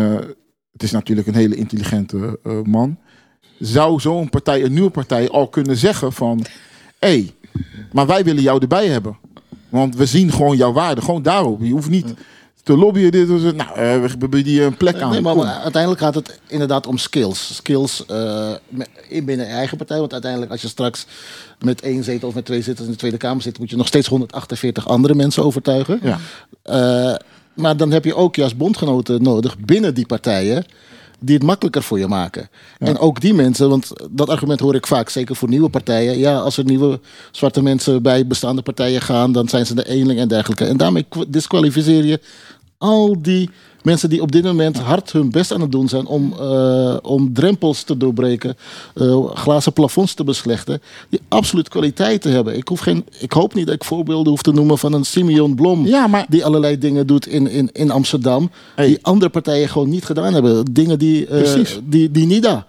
het is natuurlijk een hele intelligente man. Zou zo'n partij, een nieuwe partij, al kunnen zeggen van... hé, hey, maar wij willen jou erbij hebben. Want we zien gewoon jouw waarde. Gewoon daarop. Je hoeft niet te lobbyen. Dit, dit, nou, we hebben die een plek aan. Nee, maar, maar, uiteindelijk gaat het inderdaad om skills. Skills uh, binnen je eigen partij. Want uiteindelijk als je straks met één zetel of met twee zetels in de Tweede Kamer zit... moet je nog steeds 148 andere mensen overtuigen. Ja. Uh, maar dan heb je ook als bondgenoten nodig binnen die partijen die het makkelijker voor je maken. Ja. En ook die mensen, want dat argument hoor ik vaak, zeker voor nieuwe partijen. Ja, als er nieuwe zwarte mensen bij bestaande partijen gaan, dan zijn ze de eenling en dergelijke. En daarmee disqualificeer je al die mensen die op dit moment hard hun best aan het doen zijn om, uh, om drempels te doorbreken, uh, glazen plafonds te beslechten, die absoluut kwaliteit te hebben. Ik, hoef geen, ik hoop niet dat ik voorbeelden hoef te noemen van een Simeon Blom, ja, maar... die allerlei dingen doet in, in, in Amsterdam, hey. die andere partijen gewoon niet gedaan hebben. Dingen die, uh, die, die NIDA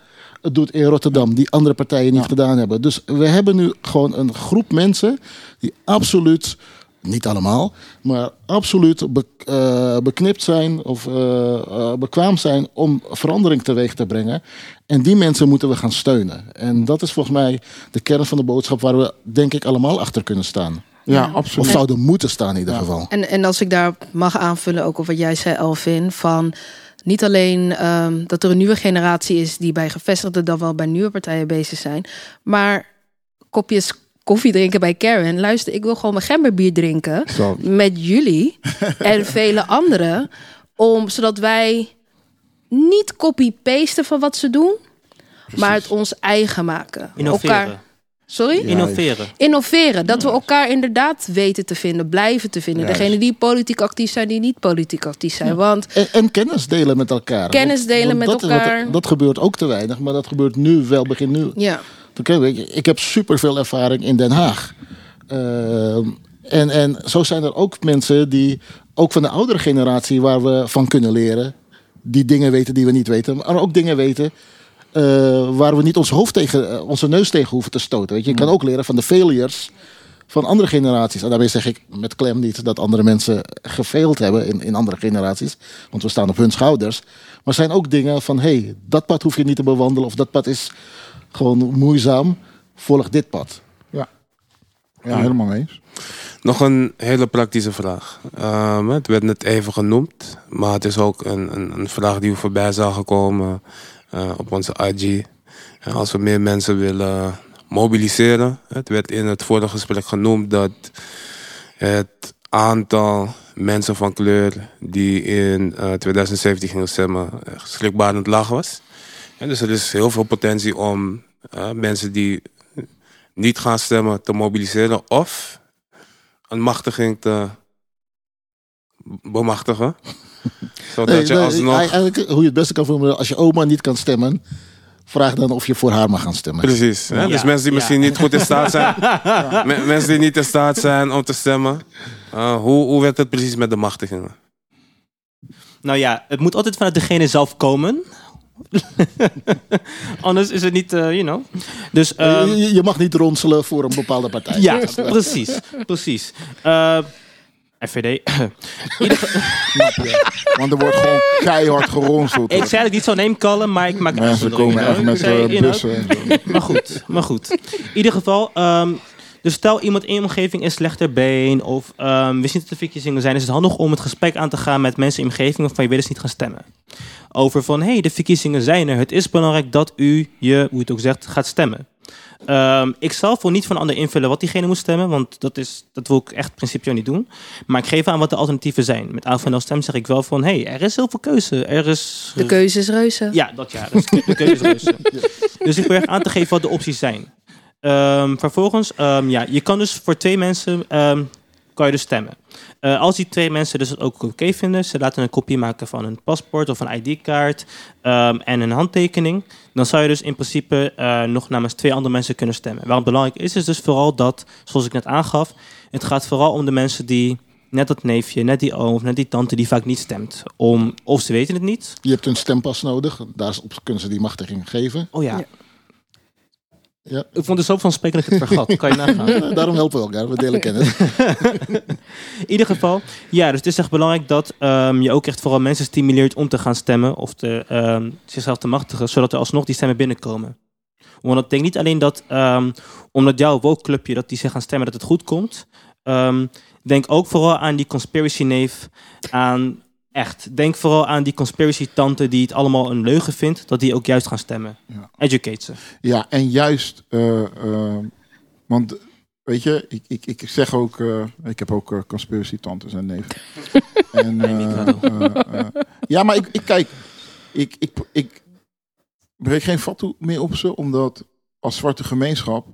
doet in Rotterdam, die andere partijen niet ja. gedaan hebben. Dus we hebben nu gewoon een groep mensen die absoluut niet allemaal, maar absoluut be, uh, beknipt zijn of uh, uh, bekwaam zijn om verandering teweeg te brengen. En die mensen moeten we gaan steunen. En dat is volgens mij de kern van de boodschap waar we denk ik allemaal achter kunnen staan. Ja, ja absoluut. Of zouden moeten staan in ieder ja. geval. En, en als ik daar mag aanvullen, ook op wat jij zei, Alvin, van niet alleen um, dat er een nieuwe generatie is die bij gevestigde dan wel bij nieuwe partijen bezig zijn, maar kopjes koffie drinken bij Karen. Luister, ik wil gewoon mijn gemberbier drinken Zo. met jullie en vele anderen. Om, zodat wij niet copy-pasten van wat ze doen, Precies. maar het ons eigen maken. Innoveren. Elkaar, sorry? Ja, Innoveren. Innoveren. Dat we elkaar inderdaad weten te vinden, blijven te vinden. Juist. Degene die politiek actief zijn, die niet politiek actief zijn. Want En, en kennis delen met elkaar. Kennis delen met dat, elkaar. Dat, dat gebeurt ook te weinig, maar dat gebeurt nu wel, begin nu. ja. Oké, ik heb superveel ervaring in Den Haag. Uh, en, en zo zijn er ook mensen die, ook van de oudere generatie, waar we van kunnen leren. Die dingen weten die we niet weten, maar ook dingen weten uh, waar we niet ons hoofd tegen, onze neus tegen hoeven te stoten. Weet je, je kan ook leren van de failures van andere generaties. En daarmee zeg ik met klem niet dat andere mensen gefaild hebben in, in andere generaties. Want we staan op hun schouders. Maar er zijn ook dingen van, hé, hey, dat pad hoef je niet te bewandelen. Of dat pad is gewoon moeizaam. Volg dit pad. Ja, ja helemaal mee eens. Nog een hele praktische vraag. Um, het werd net even genoemd, maar het is ook een, een, een vraag die we voorbij zagen komen uh, op onze IG. En als we meer mensen willen mobiliseren. Het werd in het vorige gesprek genoemd dat het aantal mensen van kleur die in eh, 2017 gingen stemmen schrikbarend laag was. En dus er is heel veel potentie om eh, mensen die niet gaan stemmen te mobiliseren of een machtiging te bemachtigen. Zodat Nee, je nee, alsnog... Eigenlijk, hoe je het beste kan formuleren, als je oma niet kan stemmen, vraag dan of je voor haar mag gaan stemmen. Precies. Hè? Dus Ja, mensen die ja. misschien niet goed in staat zijn. Me- mensen die niet in staat zijn om te stemmen. Uh, hoe, hoe werkt het precies met de machtigingen? Nou ja, het moet altijd vanuit degene zelf komen. Anders is het niet, eh, you know. Dus, ehm, je, mag niet ronselen voor een bepaalde partij. ja, precies. Precies. Eh, FVD. Want er wordt gewoon keihard geronseld. ik zei dat ik niet zo name callen, maar ik maak Mensen uitzondering, komen echt met zei, eh, know, bussen. Maar goed, maar goed. In ieder geval, ehm, dus stel iemand in je omgeving is slechter been of ehm wist niet dat de verkiezingen zijn, is het handig om het gesprek aan te gaan met mensen in je omgeving waarvan je dat ze niet gaan stemmen. Over van, hé, hey, de verkiezingen zijn er. Het is belangrijk dat u je, hoe je het ook zegt, gaat stemmen. Ehm, ik zelf wil niet van een ander invullen wat diegene moet stemmen, want dat, is, dat wil ik echt principieel niet doen. Maar ik geef aan wat de alternatieven zijn. Met AFNL stem zeg ik wel van, hé, hey, er is heel veel keuze. Er is De keuze is reuze. ja, dat ja. Dus de keuze is reuze. Dus ik probeer aan te geven wat de opties zijn. Ehm, vervolgens, ehm, ja, je kan dus voor twee mensen ehm, kan je dus stemmen. Eh, als die twee mensen dus het ook oké vinden, ze laten een kopie maken van een paspoort of een ID-kaart ehm, en een handtekening, dan zou je dus in principe eh, nog namens twee andere mensen kunnen stemmen. Waarom belangrijk is, is dus vooral dat, zoals ik net aangaf, het gaat vooral om de mensen die net dat neefje, net die oom of net die tante die vaak niet stemt. Om, of ze weten het niet. Je hebt een stempas nodig. Daarop kunnen ze die machtiging geven. Oh ja. Ja. Ja. Ik vond het zo van spreken dat ik het vergat. Kan je nagaan. Daarom helpen we elkaar. We delen kennis. In ieder geval, ja, dus het is echt belangrijk dat ehm, je ook echt vooral mensen stimuleert om te gaan stemmen of te, ehm, zichzelf te machtigen, zodat er alsnog die stemmen binnenkomen. Want ik denk niet alleen dat, ehm, omdat jouw woke clubje, dat die zich gaan stemmen, dat het goed komt. Denk ook vooral aan die conspiracy neef, aan echt. Denk vooral aan die conspiracy tante die het allemaal een leugen vindt, dat die ook juist gaan stemmen. Ja. Educate ze. Ja, en juist, eh, eh, want weet je, ik, ik, ik zeg ook, eh, ik heb ook eh, conspiracy tantes en neven. en, ja, maar ik, ik kijk, ik, ik, ik breek geen vat meer op ze, omdat als zwarte gemeenschap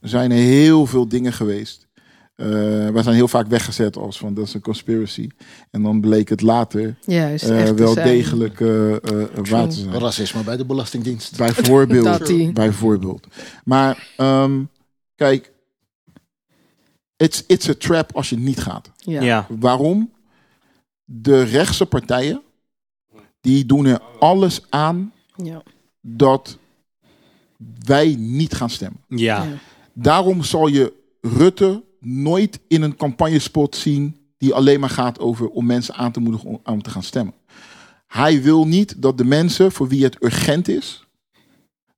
zijn er heel veel dingen geweest. Eh wij zijn heel vaak weggezet als van dat is een conspiracy. En dan bleek het later Juist. eh, wel zijn. degelijk waar te zijn. Racisme bij de Belastingdienst. Bijvoorbeeld. Bijvoorbeeld. Maar ehm, kijk, it's, it's a trap als je niet gaat. Ja. Ja. Waarom? De rechtse partijen, die doen er alles aan Ja. dat wij niet gaan stemmen. Ja. Ja. Daarom zal je Rutte nooit in een campagnespot zien die alleen maar gaat over om mensen aan te moedigen om, om te gaan stemmen. Hij wil niet dat de mensen voor wie het urgent is,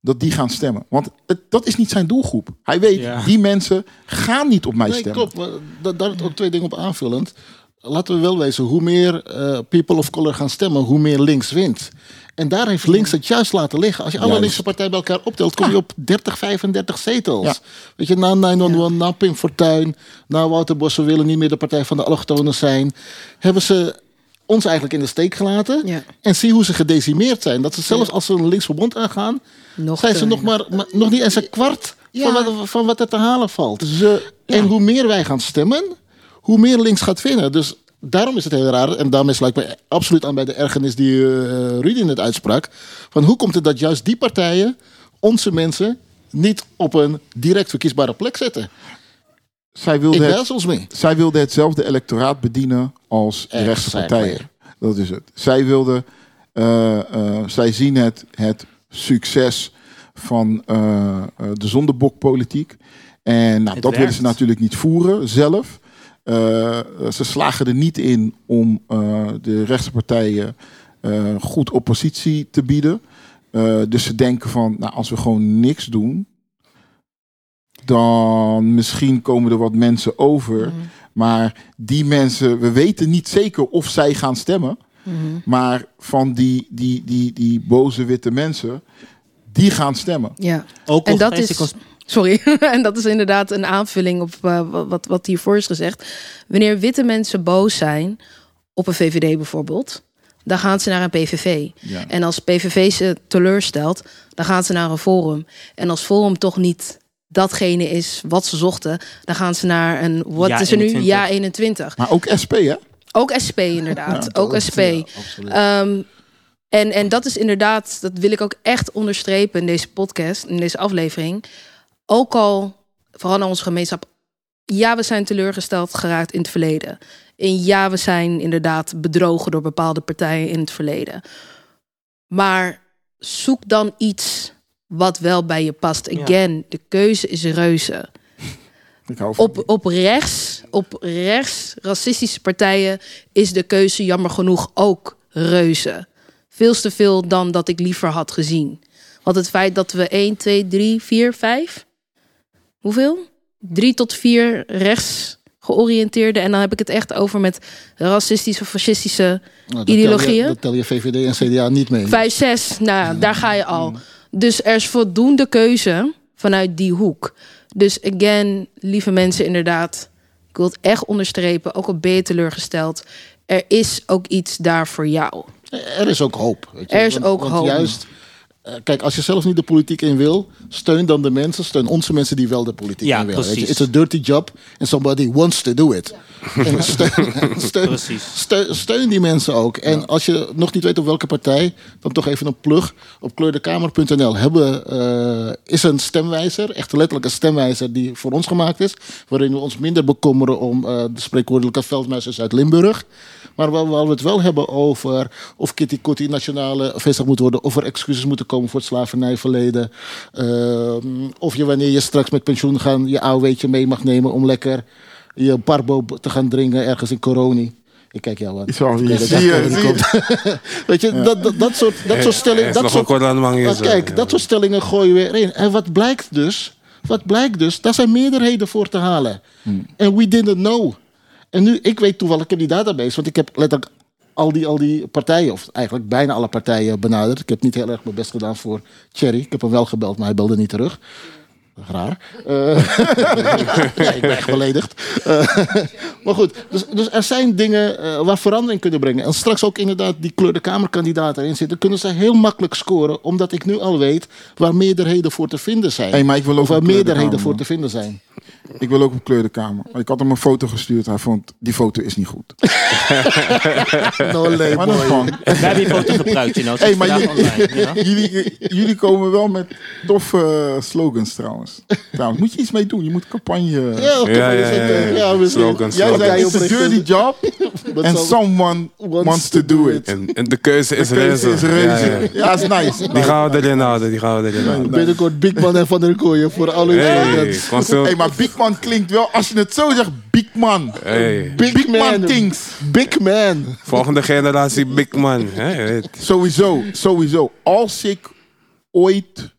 dat die gaan stemmen. Want het, dat is niet zijn doelgroep. Hij weet, Ja. die mensen gaan niet op mij Nee, stemmen. klopt. Maar da- daar ook twee dingen op aanvullend. Laten we wel wezen, hoe meer eh, people of color gaan stemmen, hoe meer links wint. En daar heeft links het juist laten liggen. Als je alle linkse partijen bij elkaar optelt, kom je op 30, 35 zetels. Ja. Weet je, na 911, na Pim Fortuyn, na Wouter Bos, we willen niet meer de partij van de allochtonen zijn. Hebben ze ons eigenlijk in de steek gelaten. Ja. En zie hoe ze gedecimeerd zijn. Dat ze zelfs als ze een links verbond aangaan, Nog zijn ze nog, maar, maar nog niet eens een kwart Ja. van, wat, van wat er te halen valt. Ze, En hoe meer wij gaan stemmen, hoe meer links gaat winnen. Dus daarom is het heel raar. En daarmee sluit ik me absoluut aan bij de ergernis die eh Rudy net uitsprak. Van hoe komt het dat juist die partijen onze mensen niet op een direct verkiesbare plek zetten? zij wilde het, mee. zij wilde hetzelfde electoraat bedienen als de rechtse partijen. Dat is het. Zij wilde, eh, eh, zij zien het, het succes van eh, eh, de zondebokpolitiek. En nou, dat willen ze natuurlijk niet voeren zelf. Eh, ze slagen er niet in om eh, de rechtse partijen eh, goed oppositie te bieden. Eh, dus ze denken van, nou, als we gewoon niks doen, dan misschien komen er wat mensen over. Mhm. Maar die mensen, we weten niet zeker of zij gaan stemmen. Mhm. Maar van die, die, die, die boze witte mensen, die gaan stemmen. Ja. Ook En al dat is Sorry. en dat is inderdaad een aanvulling op eh, wat- wat, hiervoor is gezegd. Wanneer witte mensen boos zijn op een VVD bijvoorbeeld, dan gaan ze naar een PVV. Ja. En als PVV ze teleurstelt, dan gaan ze naar een forum. En als forum toch niet datgene is wat ze zochten, dan gaan ze naar een, wat Ja is er nu? 21. Ja 21. Maar ook SP, hè? Ook SP inderdaad. Ja, ook SP. Ehm, en, en dat is inderdaad, dat wil ik ook echt onderstrepen in deze podcast, in deze aflevering. Ook al, vooral naar onze gemeenschap, ja, we zijn teleurgesteld geraakt in het verleden. En ja, we zijn inderdaad bedrogen door bepaalde partijen in het verleden. Maar zoek dan iets wat wel bij je past. Ja. Again, de keuze is reuze Ik hou van op, op rechts, op rechts, racistische partijen is de keuze jammer genoeg ook reuze. Veel te veel dan dat ik liever had gezien. Want het feit dat we 1, 2, 3, 4, 5. Hoeveel? 3 tot 4 rechts georiënteerde. En dan heb ik het echt over met racistische, fascistische Nou, dat tel je- ideologieën. Dat tel je VVD en CDA niet mee. 5, 6. Nou, daar ga je al. Dus er is voldoende keuze vanuit die hoek. Dus again, lieve mensen, inderdaad. Ik wil het echt onderstrepen, ook al ben je teleurgesteld. Er is ook iets daar voor jou. Er is ook hoop. Weet je. Er is Want- ook want hoop. Juist, kijk, als je zelf niet de politiek in wil, steun dan de mensen, steun onze mensen die wel de politiek Ja, in willen. Precies. It's a dirty job and somebody wants to do it. En steun, steun, Precies. steun, steun die mensen ook. En als je nog niet weet op welke partij, dan toch even een plug. Op kleurdekamer.nl hebben, eh, is een stemwijzer, echt letterlijk een stemwijzer die voor ons gemaakt is. Waarin we ons minder bekommeren om eh, de spreekwoordelijke veldmuisers uit Limburg. Maar waar, waar we het wel hebben over of Kitty Kotti nationale vestig moet worden. Of er excuses moeten komen voor het slavernijverleden. Ehm, of je wanneer je straks met pensioen gaat je AOW'tje mee mag nemen om lekker je parbo te gaan drinken ergens in Coroni. Ik kijk jou aan. Zo, Oké, dat zie je, zie. Weet je, dat, dat, dat soort, dat soort stellingen. is Dat nog soort, kijk, Ja. dat soort stellingen gooi je weer in. En wat blijkt dus? Wat blijkt dus? Daar zijn meerderheden voor te halen. En we didn't know. En nu, ik weet toevallig, ik heb die database, want ik heb letterlijk al die, al die partijen, of eigenlijk bijna alle partijen benaderd. Ik heb niet heel erg mijn best gedaan voor Thierry. Ik heb hem wel gebeld, maar hij belde niet terug. Raar. Eh, ja, ik ben echt beledigd. Eh, maar goed, dus, dus er zijn dingen eh, waar verandering kunnen brengen. En straks ook inderdaad die kleur de kamerkandidaat erin zitten. Kunnen ze heel makkelijk scoren. Omdat ik nu al weet waar meerderheden voor te vinden zijn. Hey, maar ik wil ook of waar meerderheden voor te vinden zijn. Ik wil ook op kleur de kamer. Ik had hem een foto gestuurd. Hij vond die foto is niet goed. No label. Maar dan van. We hebben die foto gebruikt, you know. Hey, maar maar je- online, you know? jullie, jullie komen wel met toffe eh, slogans trouwens. trouwens. Moet je iets mee doen. Je moet campagne... Ja, Ja, ja, ja, eh, ja. we- Slogans, Jij zei, it's a dirty job and some- someone wants to do it. En, de keuze is reuze. Ja, ja. Ja, is nice. Die gaan we erin houden, die gaan we erin houden. Binnenkort Big Man en Van der Kooijen voor al uw Hey, slogans. consult. Hey, maar Big Man klinkt wel, als je het zo zegt, Big Man. Hey, Big, Big Man Man things. Big Man. volgende generatie big man. Sowieso, sowieso. Als ik ooit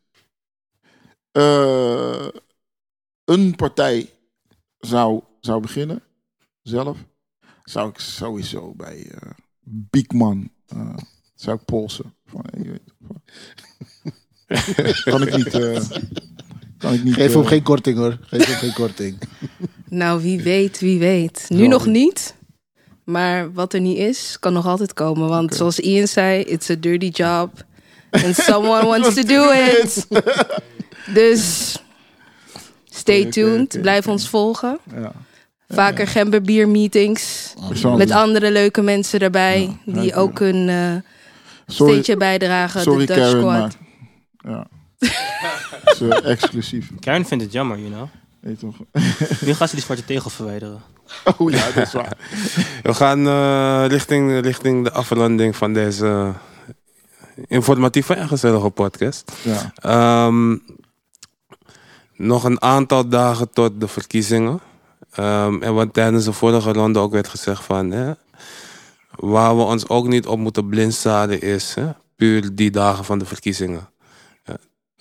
eh, een partij zou, zou beginnen, zelf, zou ik sowieso bij eh, Big Man, eh, zou ik polsen. Van, hey, weet, van- kan ik niet... eh, kan ik niet Geef eh, hem geen korting hoor. Geef hem geen korting. Nou, wie weet, wie weet. Nu Ja. nog niet. Maar wat er niet is, kan nog altijd komen. Want zoals Ian zei, it's a dirty job. And someone wants to do it. Dus stay tuned. Blijf ons volgen. Ja. Vaker gemberbier meetings. Persoonlijk. Met andere leuke mensen erbij. Ja, die ook een eh steentje bijdragen. sorry de Dutch Karen, Squad. maar... Ja. Dat is eh, exclusief. Karen vindt het jammer, you know. Weet je toch? Nu gaat ze die zwarte tegel verwijderen. Oh ja, dat is waar. We gaan eh, richting, richting de afronding van deze informatieve en gezellige podcast. Ja. Ehm, nog een aantal dagen tot de verkiezingen. Ehm, en wat tijdens de vorige ronde ook werd gezegd van... Hè, waar we ons ook niet op moeten blindstaren is... Hè, puur die dagen van de verkiezingen.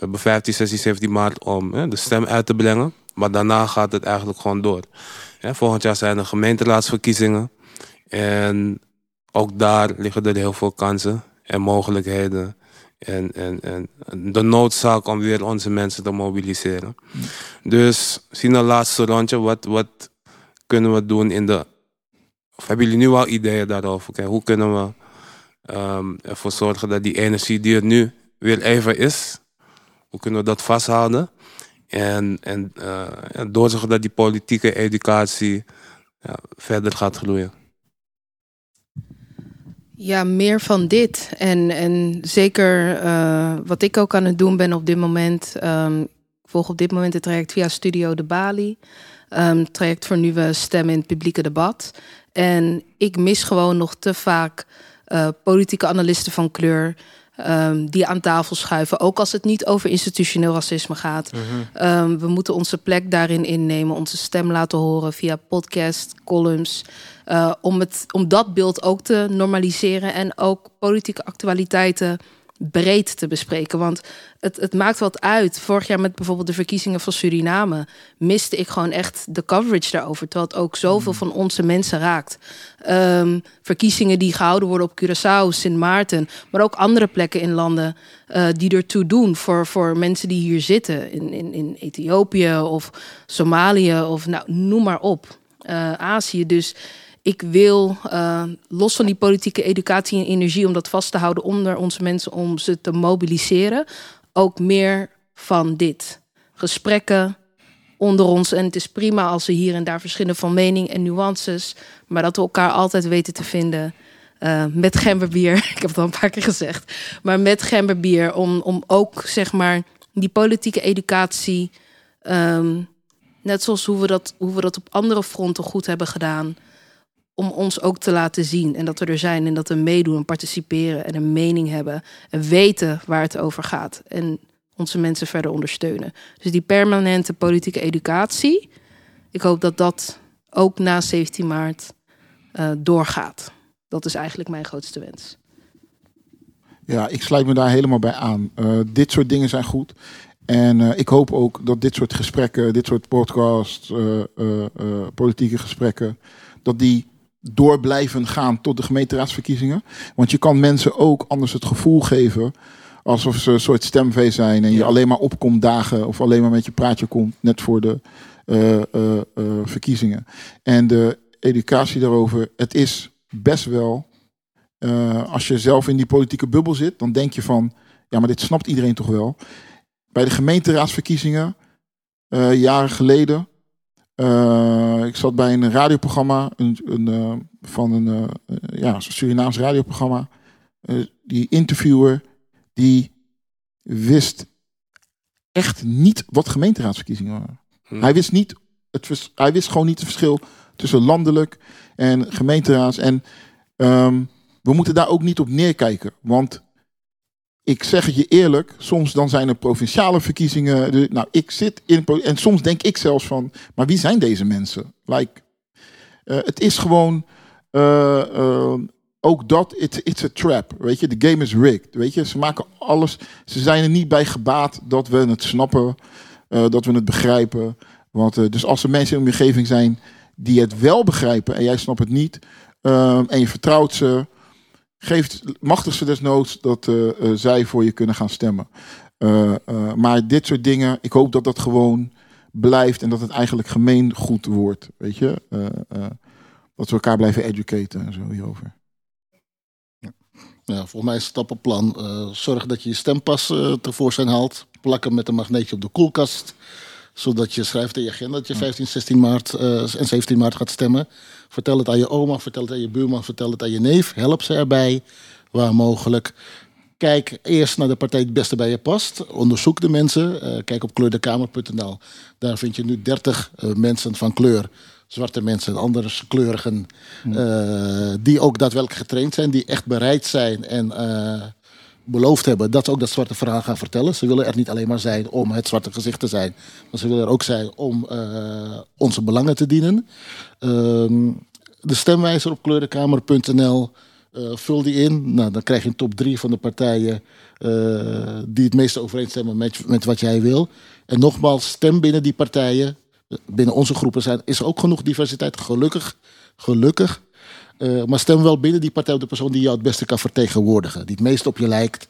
Ja, hebben 15, 16, 17 maart om hè, de stem uit te brengen. Maar daarna gaat het eigenlijk gewoon door. Hè, volgend jaar zijn er gemeenteraadsverkiezingen. En ook daar liggen er heel veel kansen en mogelijkheden. En, en, en de noodzaak om weer onze mensen te mobiliseren. Dus zien een laatste rondje. Wat, wat kunnen we doen in de. Of hebben jullie nu al ideeën daarover? Hoe kunnen we ehm, ervoor zorgen dat die energie die er nu weer even is, hoe kunnen we dat vasthouden? En, en uh, doorzorgen dat die politieke educatie ja, verder gaat groeien. Ja, meer van dit. En, en zeker uh, wat ik ook aan het doen ben op dit moment. Um, ik volg op dit moment het traject via Studio de Bali. Um, traject voor nieuwe stemmen in het publieke debat. En ik mis gewoon nog te vaak uh, politieke analisten van kleur. Um, die aan tafel schuiven. Ook als het niet over institutioneel racisme gaat. Mm -hmm. um, we moeten onze plek daarin innemen. Onze stem laten horen via podcast, columns. Uh, om, het, om dat beeld ook te normaliseren. En ook politieke actualiteiten breed te bespreken. Want het, het maakt wat uit. Vorig jaar met bijvoorbeeld de verkiezingen van Suriname miste ik gewoon echt de coverage daarover. Terwijl het ook zoveel van onze mensen raakt. Um, verkiezingen die gehouden worden op Curaçao, Sint Maarten, maar ook andere plekken in landen uh, die ertoe doen voor, voor mensen die hier zitten. In, in, in Ethiopië of Somalië of nou, noem maar op. Uh, Azië. Dus ik wil, uh, los van die politieke educatie en energie, om dat vast te houden onder onze mensen, om ze te mobiliseren, ook meer van dit. Gesprekken onder ons. En het is prima als we hier en daar verschillen van mening en nuances, maar dat we elkaar altijd weten te vinden. Uh, met gemberbier, ik heb het al een paar keer gezegd, maar met gemberbier, om, om ook zeg maar die politieke educatie, um, net zoals hoe we, dat, hoe we dat op andere fronten goed hebben gedaan, om ons ook te laten zien. En dat we er zijn en dat we meedoen en participeren en een mening hebben. En weten waar het over gaat. En onze mensen verder ondersteunen. Dus die permanente politieke educatie. Ik hoop dat dat ook na 17 maart uh, doorgaat. Dat is eigenlijk mijn grootste wens. Ja, ik sluit me daar helemaal bij aan. Uh, dit soort dingen zijn goed. En uh, ik hoop ook dat dit soort gesprekken, dit soort podcasts, politieke gesprekken, dat die door blijven gaan tot de gemeenteraadsverkiezingen. Want je kan mensen ook anders het gevoel geven alsof ze een soort stemvee zijn en je alleen maar opkomt dagen of alleen maar met je praatje komt net voor de uh, uh, uh, verkiezingen. En de educatie daarover, het is best wel, als je zelf in die politieke bubbel zit, dan denk je van, ja maar dit snapt iedereen toch wel. Bij de gemeenteraadsverkiezingen, jaren geleden, uh, ik zat bij een radioprogramma een, een, uh, van een uh, ja, Surinaams radioprogramma. die interviewer die wist echt niet wat gemeenteraadsverkiezingen waren. Hm. Hij wist niet het hij wist gewoon niet het verschil tussen landelijk en gemeenteraads. En um, we moeten daar ook niet op neerkijken, want ik zeg het je eerlijk, soms dan zijn er provinciale verkiezingen. Nou, ik zit in. En soms denk ik zelfs van. Maar wie zijn deze mensen? Like, uh, het is gewoon. Uh, uh, ook dat, it, it's a trap. Weet je, de game is rigged. Weet je, ze maken alles. Ze zijn er niet bij gebaat dat we het snappen. dat we het begrijpen. Want, dus als er mensen in de omgeving zijn die het wel begrijpen en jij snapt het niet. en je vertrouwt ze geeft, machtig ze desnoods dat uh, uh, zij voor je kunnen gaan stemmen. Uh, maar dit soort dingen, ik hoop dat dat gewoon blijft en dat het eigenlijk gemeengoed wordt. Weet je? dat we elkaar blijven educaten en zo hierover. Ja, volgens mij is het stappenplan. zorg dat je je stempas tevoorschijn haalt. Plakken met een magneetje op de koelkast zodat je schrijft in je agenda dat je 15, 16 maart uh, en 17 maart gaat stemmen. Vertel het aan je oma, vertel het aan je buurman, vertel het aan je neef. Help ze erbij, waar mogelijk. Kijk eerst naar de partij die het beste bij je past. Onderzoek de mensen. Uh, kijk op kleurdekamer.nl. Daar vind je nu 30 uh, eh, mensen van kleur. Zwarte mensen en andere kleurigen. Uh, die ook daadwerkelijk getraind zijn. Die echt bereid zijn en beloofd hebben dat ze ook dat zwarte verhaal gaan vertellen. Ze willen er niet alleen maar zijn om het zwarte gezicht te zijn, maar ze willen er ook zijn om uh, onze belangen te dienen. Uh, de stemwijzer op kleurenkamer.nl. Eh, vul die in. Nou, dan krijg je een top drie van de partijen uh, die het meeste overeenstemmen met, met wat jij wil. En nogmaals, stem binnen die partijen. Binnen onze groepen zijn, is er ook genoeg diversiteit. Gelukkig, gelukkig. Eh, maar stem wel binnen die partij op de persoon die jou het beste kan vertegenwoordigen. Die het meest op je lijkt.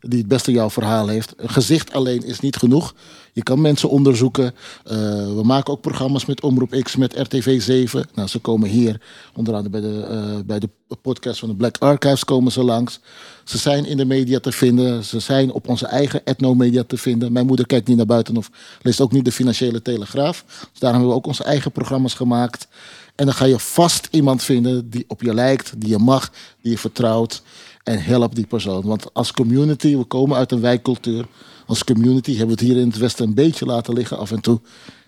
Die het beste jouw verhaal heeft. Een gezicht alleen is niet genoeg. Je kan mensen onderzoeken. Eh, we maken ook programma's met Omroep X, met RTV 7. Nou, ze komen hier, onder andere bij de, eh, bij de podcast van de Black Archives komen ze langs. Ze zijn in de media te vinden. Ze zijn op onze eigen etnomedia te vinden. Mijn moeder kijkt niet naar buiten of leest ook niet de Financiële Telegraaf. Dus daarom hebben we ook onze eigen programma's gemaakt. En dan ga je vast iemand vinden die op je lijkt, die je mag, die je vertrouwt. En help die persoon. Want als community, we komen uit een wijkcultuur. Als community hebben we het hier in het Westen een beetje laten liggen af en toe.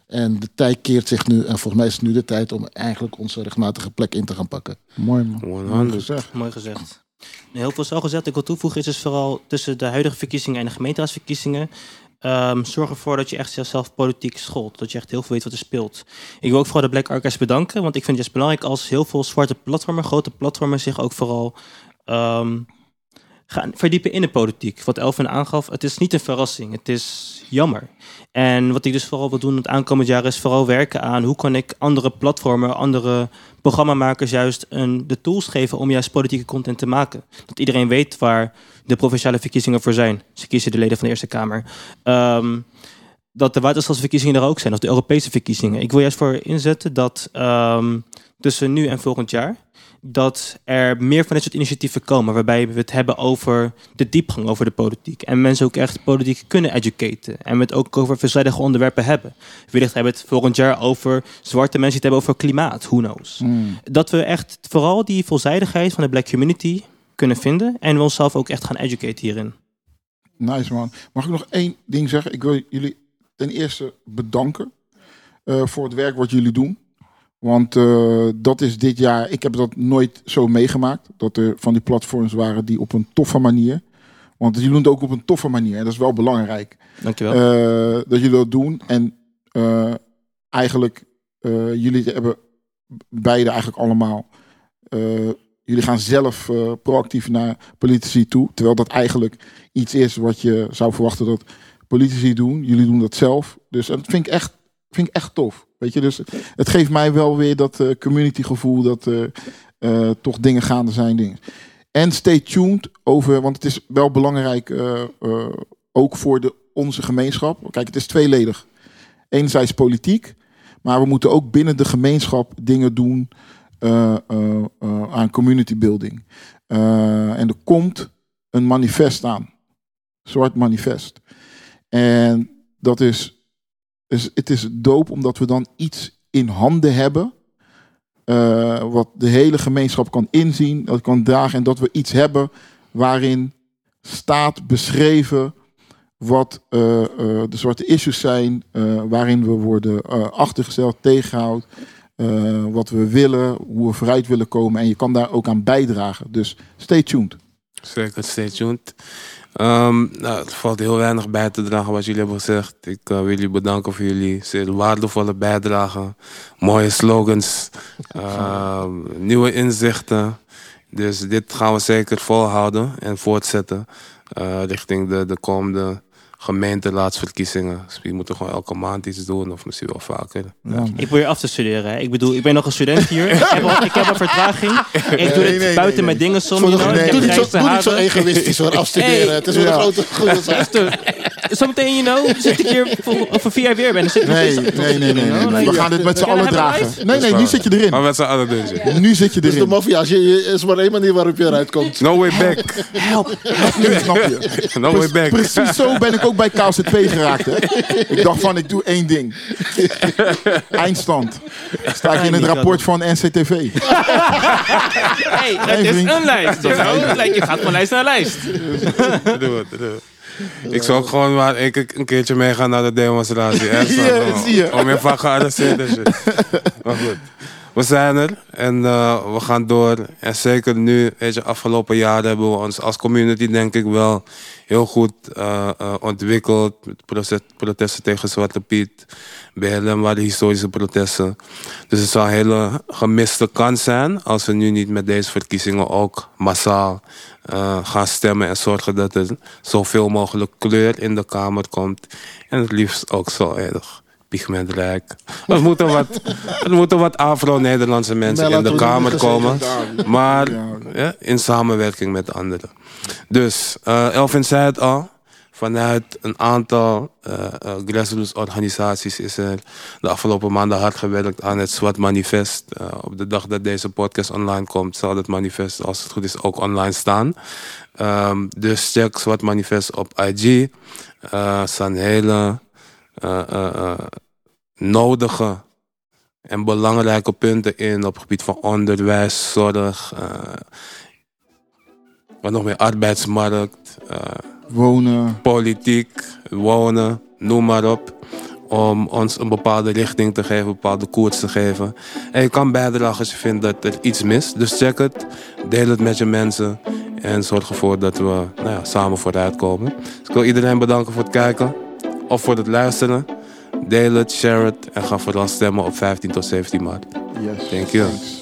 En de tijd keert zich nu. En volgens mij is het nu de tijd om eigenlijk onze rechtmatige plek in te gaan pakken. Mooi man. 100. gezegd. Mooi gezegd. Heel veel is al gezegd. Ik wil toevoegen is dus vooral tussen de huidige verkiezingen en de gemeenteraadsverkiezingen. Ehm, zorg ervoor dat je echt jezelf politiek scholt. Dat je echt heel veel weet wat er speelt. Ik wil ook vooral de Black Archives bedanken. Want ik vind het juist belangrijk als heel veel zwarte platformen, grote platformen, zich ook vooral ehm, gaan verdiepen in de politiek. Wat Elvin aangaf, het is niet een verrassing. Het is jammer. En wat ik dus vooral wil doen het aankomend jaar is vooral werken aan hoe kan ik andere platformen, andere programmamakers juist een, de tools geven om juist politieke content te maken. Dat iedereen weet waar de provinciale verkiezingen voor zijn. Ze kiezen de leden van de Eerste Kamer. Ehm, dat de waterstadsverkiezingen er ook zijn, of de Europese verkiezingen. Ik wil juist voor inzetten dat ehm, tussen nu en volgend jaar dat er meer van dit soort initiatieven komen, waarbij we het hebben over de diepgang over de politiek. En mensen ook echt politiek kunnen educaten. En we het ook over veelzijdige onderwerpen hebben. Wellicht hebben we het volgend jaar over zwarte mensen die het hebben over klimaat, who knows. Mm. Dat we echt vooral die veelzijdigheid van de black community kunnen vinden en we onszelf ook echt gaan educaten hierin. Nice man. Mag ik nog één ding zeggen? Ik wil jullie ten eerste bedanken eh, voor het werk wat jullie doen. Want eh, dat is dit jaar, ik heb dat nooit zo meegemaakt. Dat er van die platforms waren die op een toffe manier. Want jullie doen het ook op een toffe manier. En dat is wel belangrijk. Dankjewel. Eh, dat jullie dat doen. En eh, eigenlijk, jullie hebben beide eigenlijk allemaal. jullie gaan zelf proactief naar politici toe. Terwijl dat eigenlijk iets is wat je zou verwachten dat politici doen. Jullie doen dat zelf. Dus dat vind ik echt, vind ik echt tof. Weet je, dus het geeft mij wel weer dat eh, community gevoel dat eh, toch dingen gaande zijn. Dingen. En stay tuned over, want het is wel belangrijk ook voor de, onze gemeenschap. Kijk, het is tweeledig. Enerzijds politiek, maar we moeten ook binnen de gemeenschap dingen doen aan community building. En er komt een manifest aan. Zwart manifest. En dat is, is, het is doop omdat we dan iets in handen hebben. eh, wat de hele gemeenschap kan inzien, dat kan dragen. En dat we iets hebben waarin staat beschreven wat eh, eh, de zwarte issues zijn, waarin we worden achtergesteld, tegengehouden, eh, wat we willen, hoe we vooruit willen komen. En je kan daar ook aan bijdragen. Dus stay tuned. Zeker, stay tuned. Ehm, nou, er valt heel weinig bij te dragen wat jullie hebben gezegd. Ik eh, wil jullie bedanken voor jullie zeer waardevolle bijdrage. Mooie slogans, ehm, nieuwe inzichten. Dus dit gaan we zeker volhouden en voortzetten eh, richting de, de komende gemeenteraadsverkiezingen. Dus we moeten gewoon elke maand iets doen of misschien wel vaker. Ja. Ik probeer af te studeren. Hè. Ik bedoel, ik ben nog een student hier. ik, heb al- ik heb een vertraging. Ik doe dit nee, buiten nee, mijn dingen soms. Doe, Ik heb niet zo, doe niet zo egoïstisch hoor, afstuderen. Hey. het is wel Ja. een grote. Zometeen, you know, zit ik hier voor, over vier jaar weer ben. Zit ik Nee, nee, nee, nee. We gaan dit met z'n allen dragen. Nee, nee, nu zit je Maar erin. met z'n allen doen ze. Nu zit je Dus de erin. maffia, is maar één manier waarop je eruit komt. No way back. Nu snap je. No way back. Precies zo ben ik ook bij KZP geraakt. Hè. Ik dacht van, ik doe één ding. Eindstand. Sta ik in het rapport van NCTV. Hey, het is een lijst. Like, je gaat van lijst naar lijst. Doe het, doe het. Ik zou ook gewoon maar een, een keertje meegaan naar de demonstratie. Echt, Zie je, om- zie je. Om je van gearresteerd en shit. Maar goed. We zijn er en eh, we gaan door. En zeker nu, weet je, afgelopen jaren hebben we ons als community denk ik wel heel goed eh, eh, ontwikkeld. Met protesten tegen Zwarte Piet. Helm waren historische protesten. Dus het zou een hele gemiste kans zijn als we nu niet met deze verkiezingen ook massaal gaan stemmen en zorgen dat er zoveel mogelijk kleur in de Kamer komt. En het liefst ook zo erg pigmentrijk. Er moeten wat, er moeten wat Afro-Nederlandse mensen in de Kamer komen. Maar ja, in samenwerking met anderen. Dus uh, Elvin zei het al. Vanuit een aantal uh, uh, grassroots organisaties is er de afgelopen maanden hard gewerkt aan het SWAT manifest. Uh, op de dag dat deze podcast online komt, zal het manifest, als het goed is, ook online staan. Um, dus check SWAT manifest op IG. Uh, staan hele nodige en belangrijke punten in op het gebied van onderwijs, zorg, wat nog meer arbeidsmarkt. wonen. Politiek, wonen, noem maar op. Om ons een bepaalde richting te geven, een bepaalde koers te geven. En je kan bijdragen als je vindt dat er iets mis. Dus check het, deel het met je mensen. En zorg ervoor dat we nou ja, samen vooruit komen. Dus ik wil iedereen bedanken voor het kijken of voor het luisteren. Deel het, share het en ga vooral stemmen op 15 tot 17 maart. Yes. Thank you. Thanks.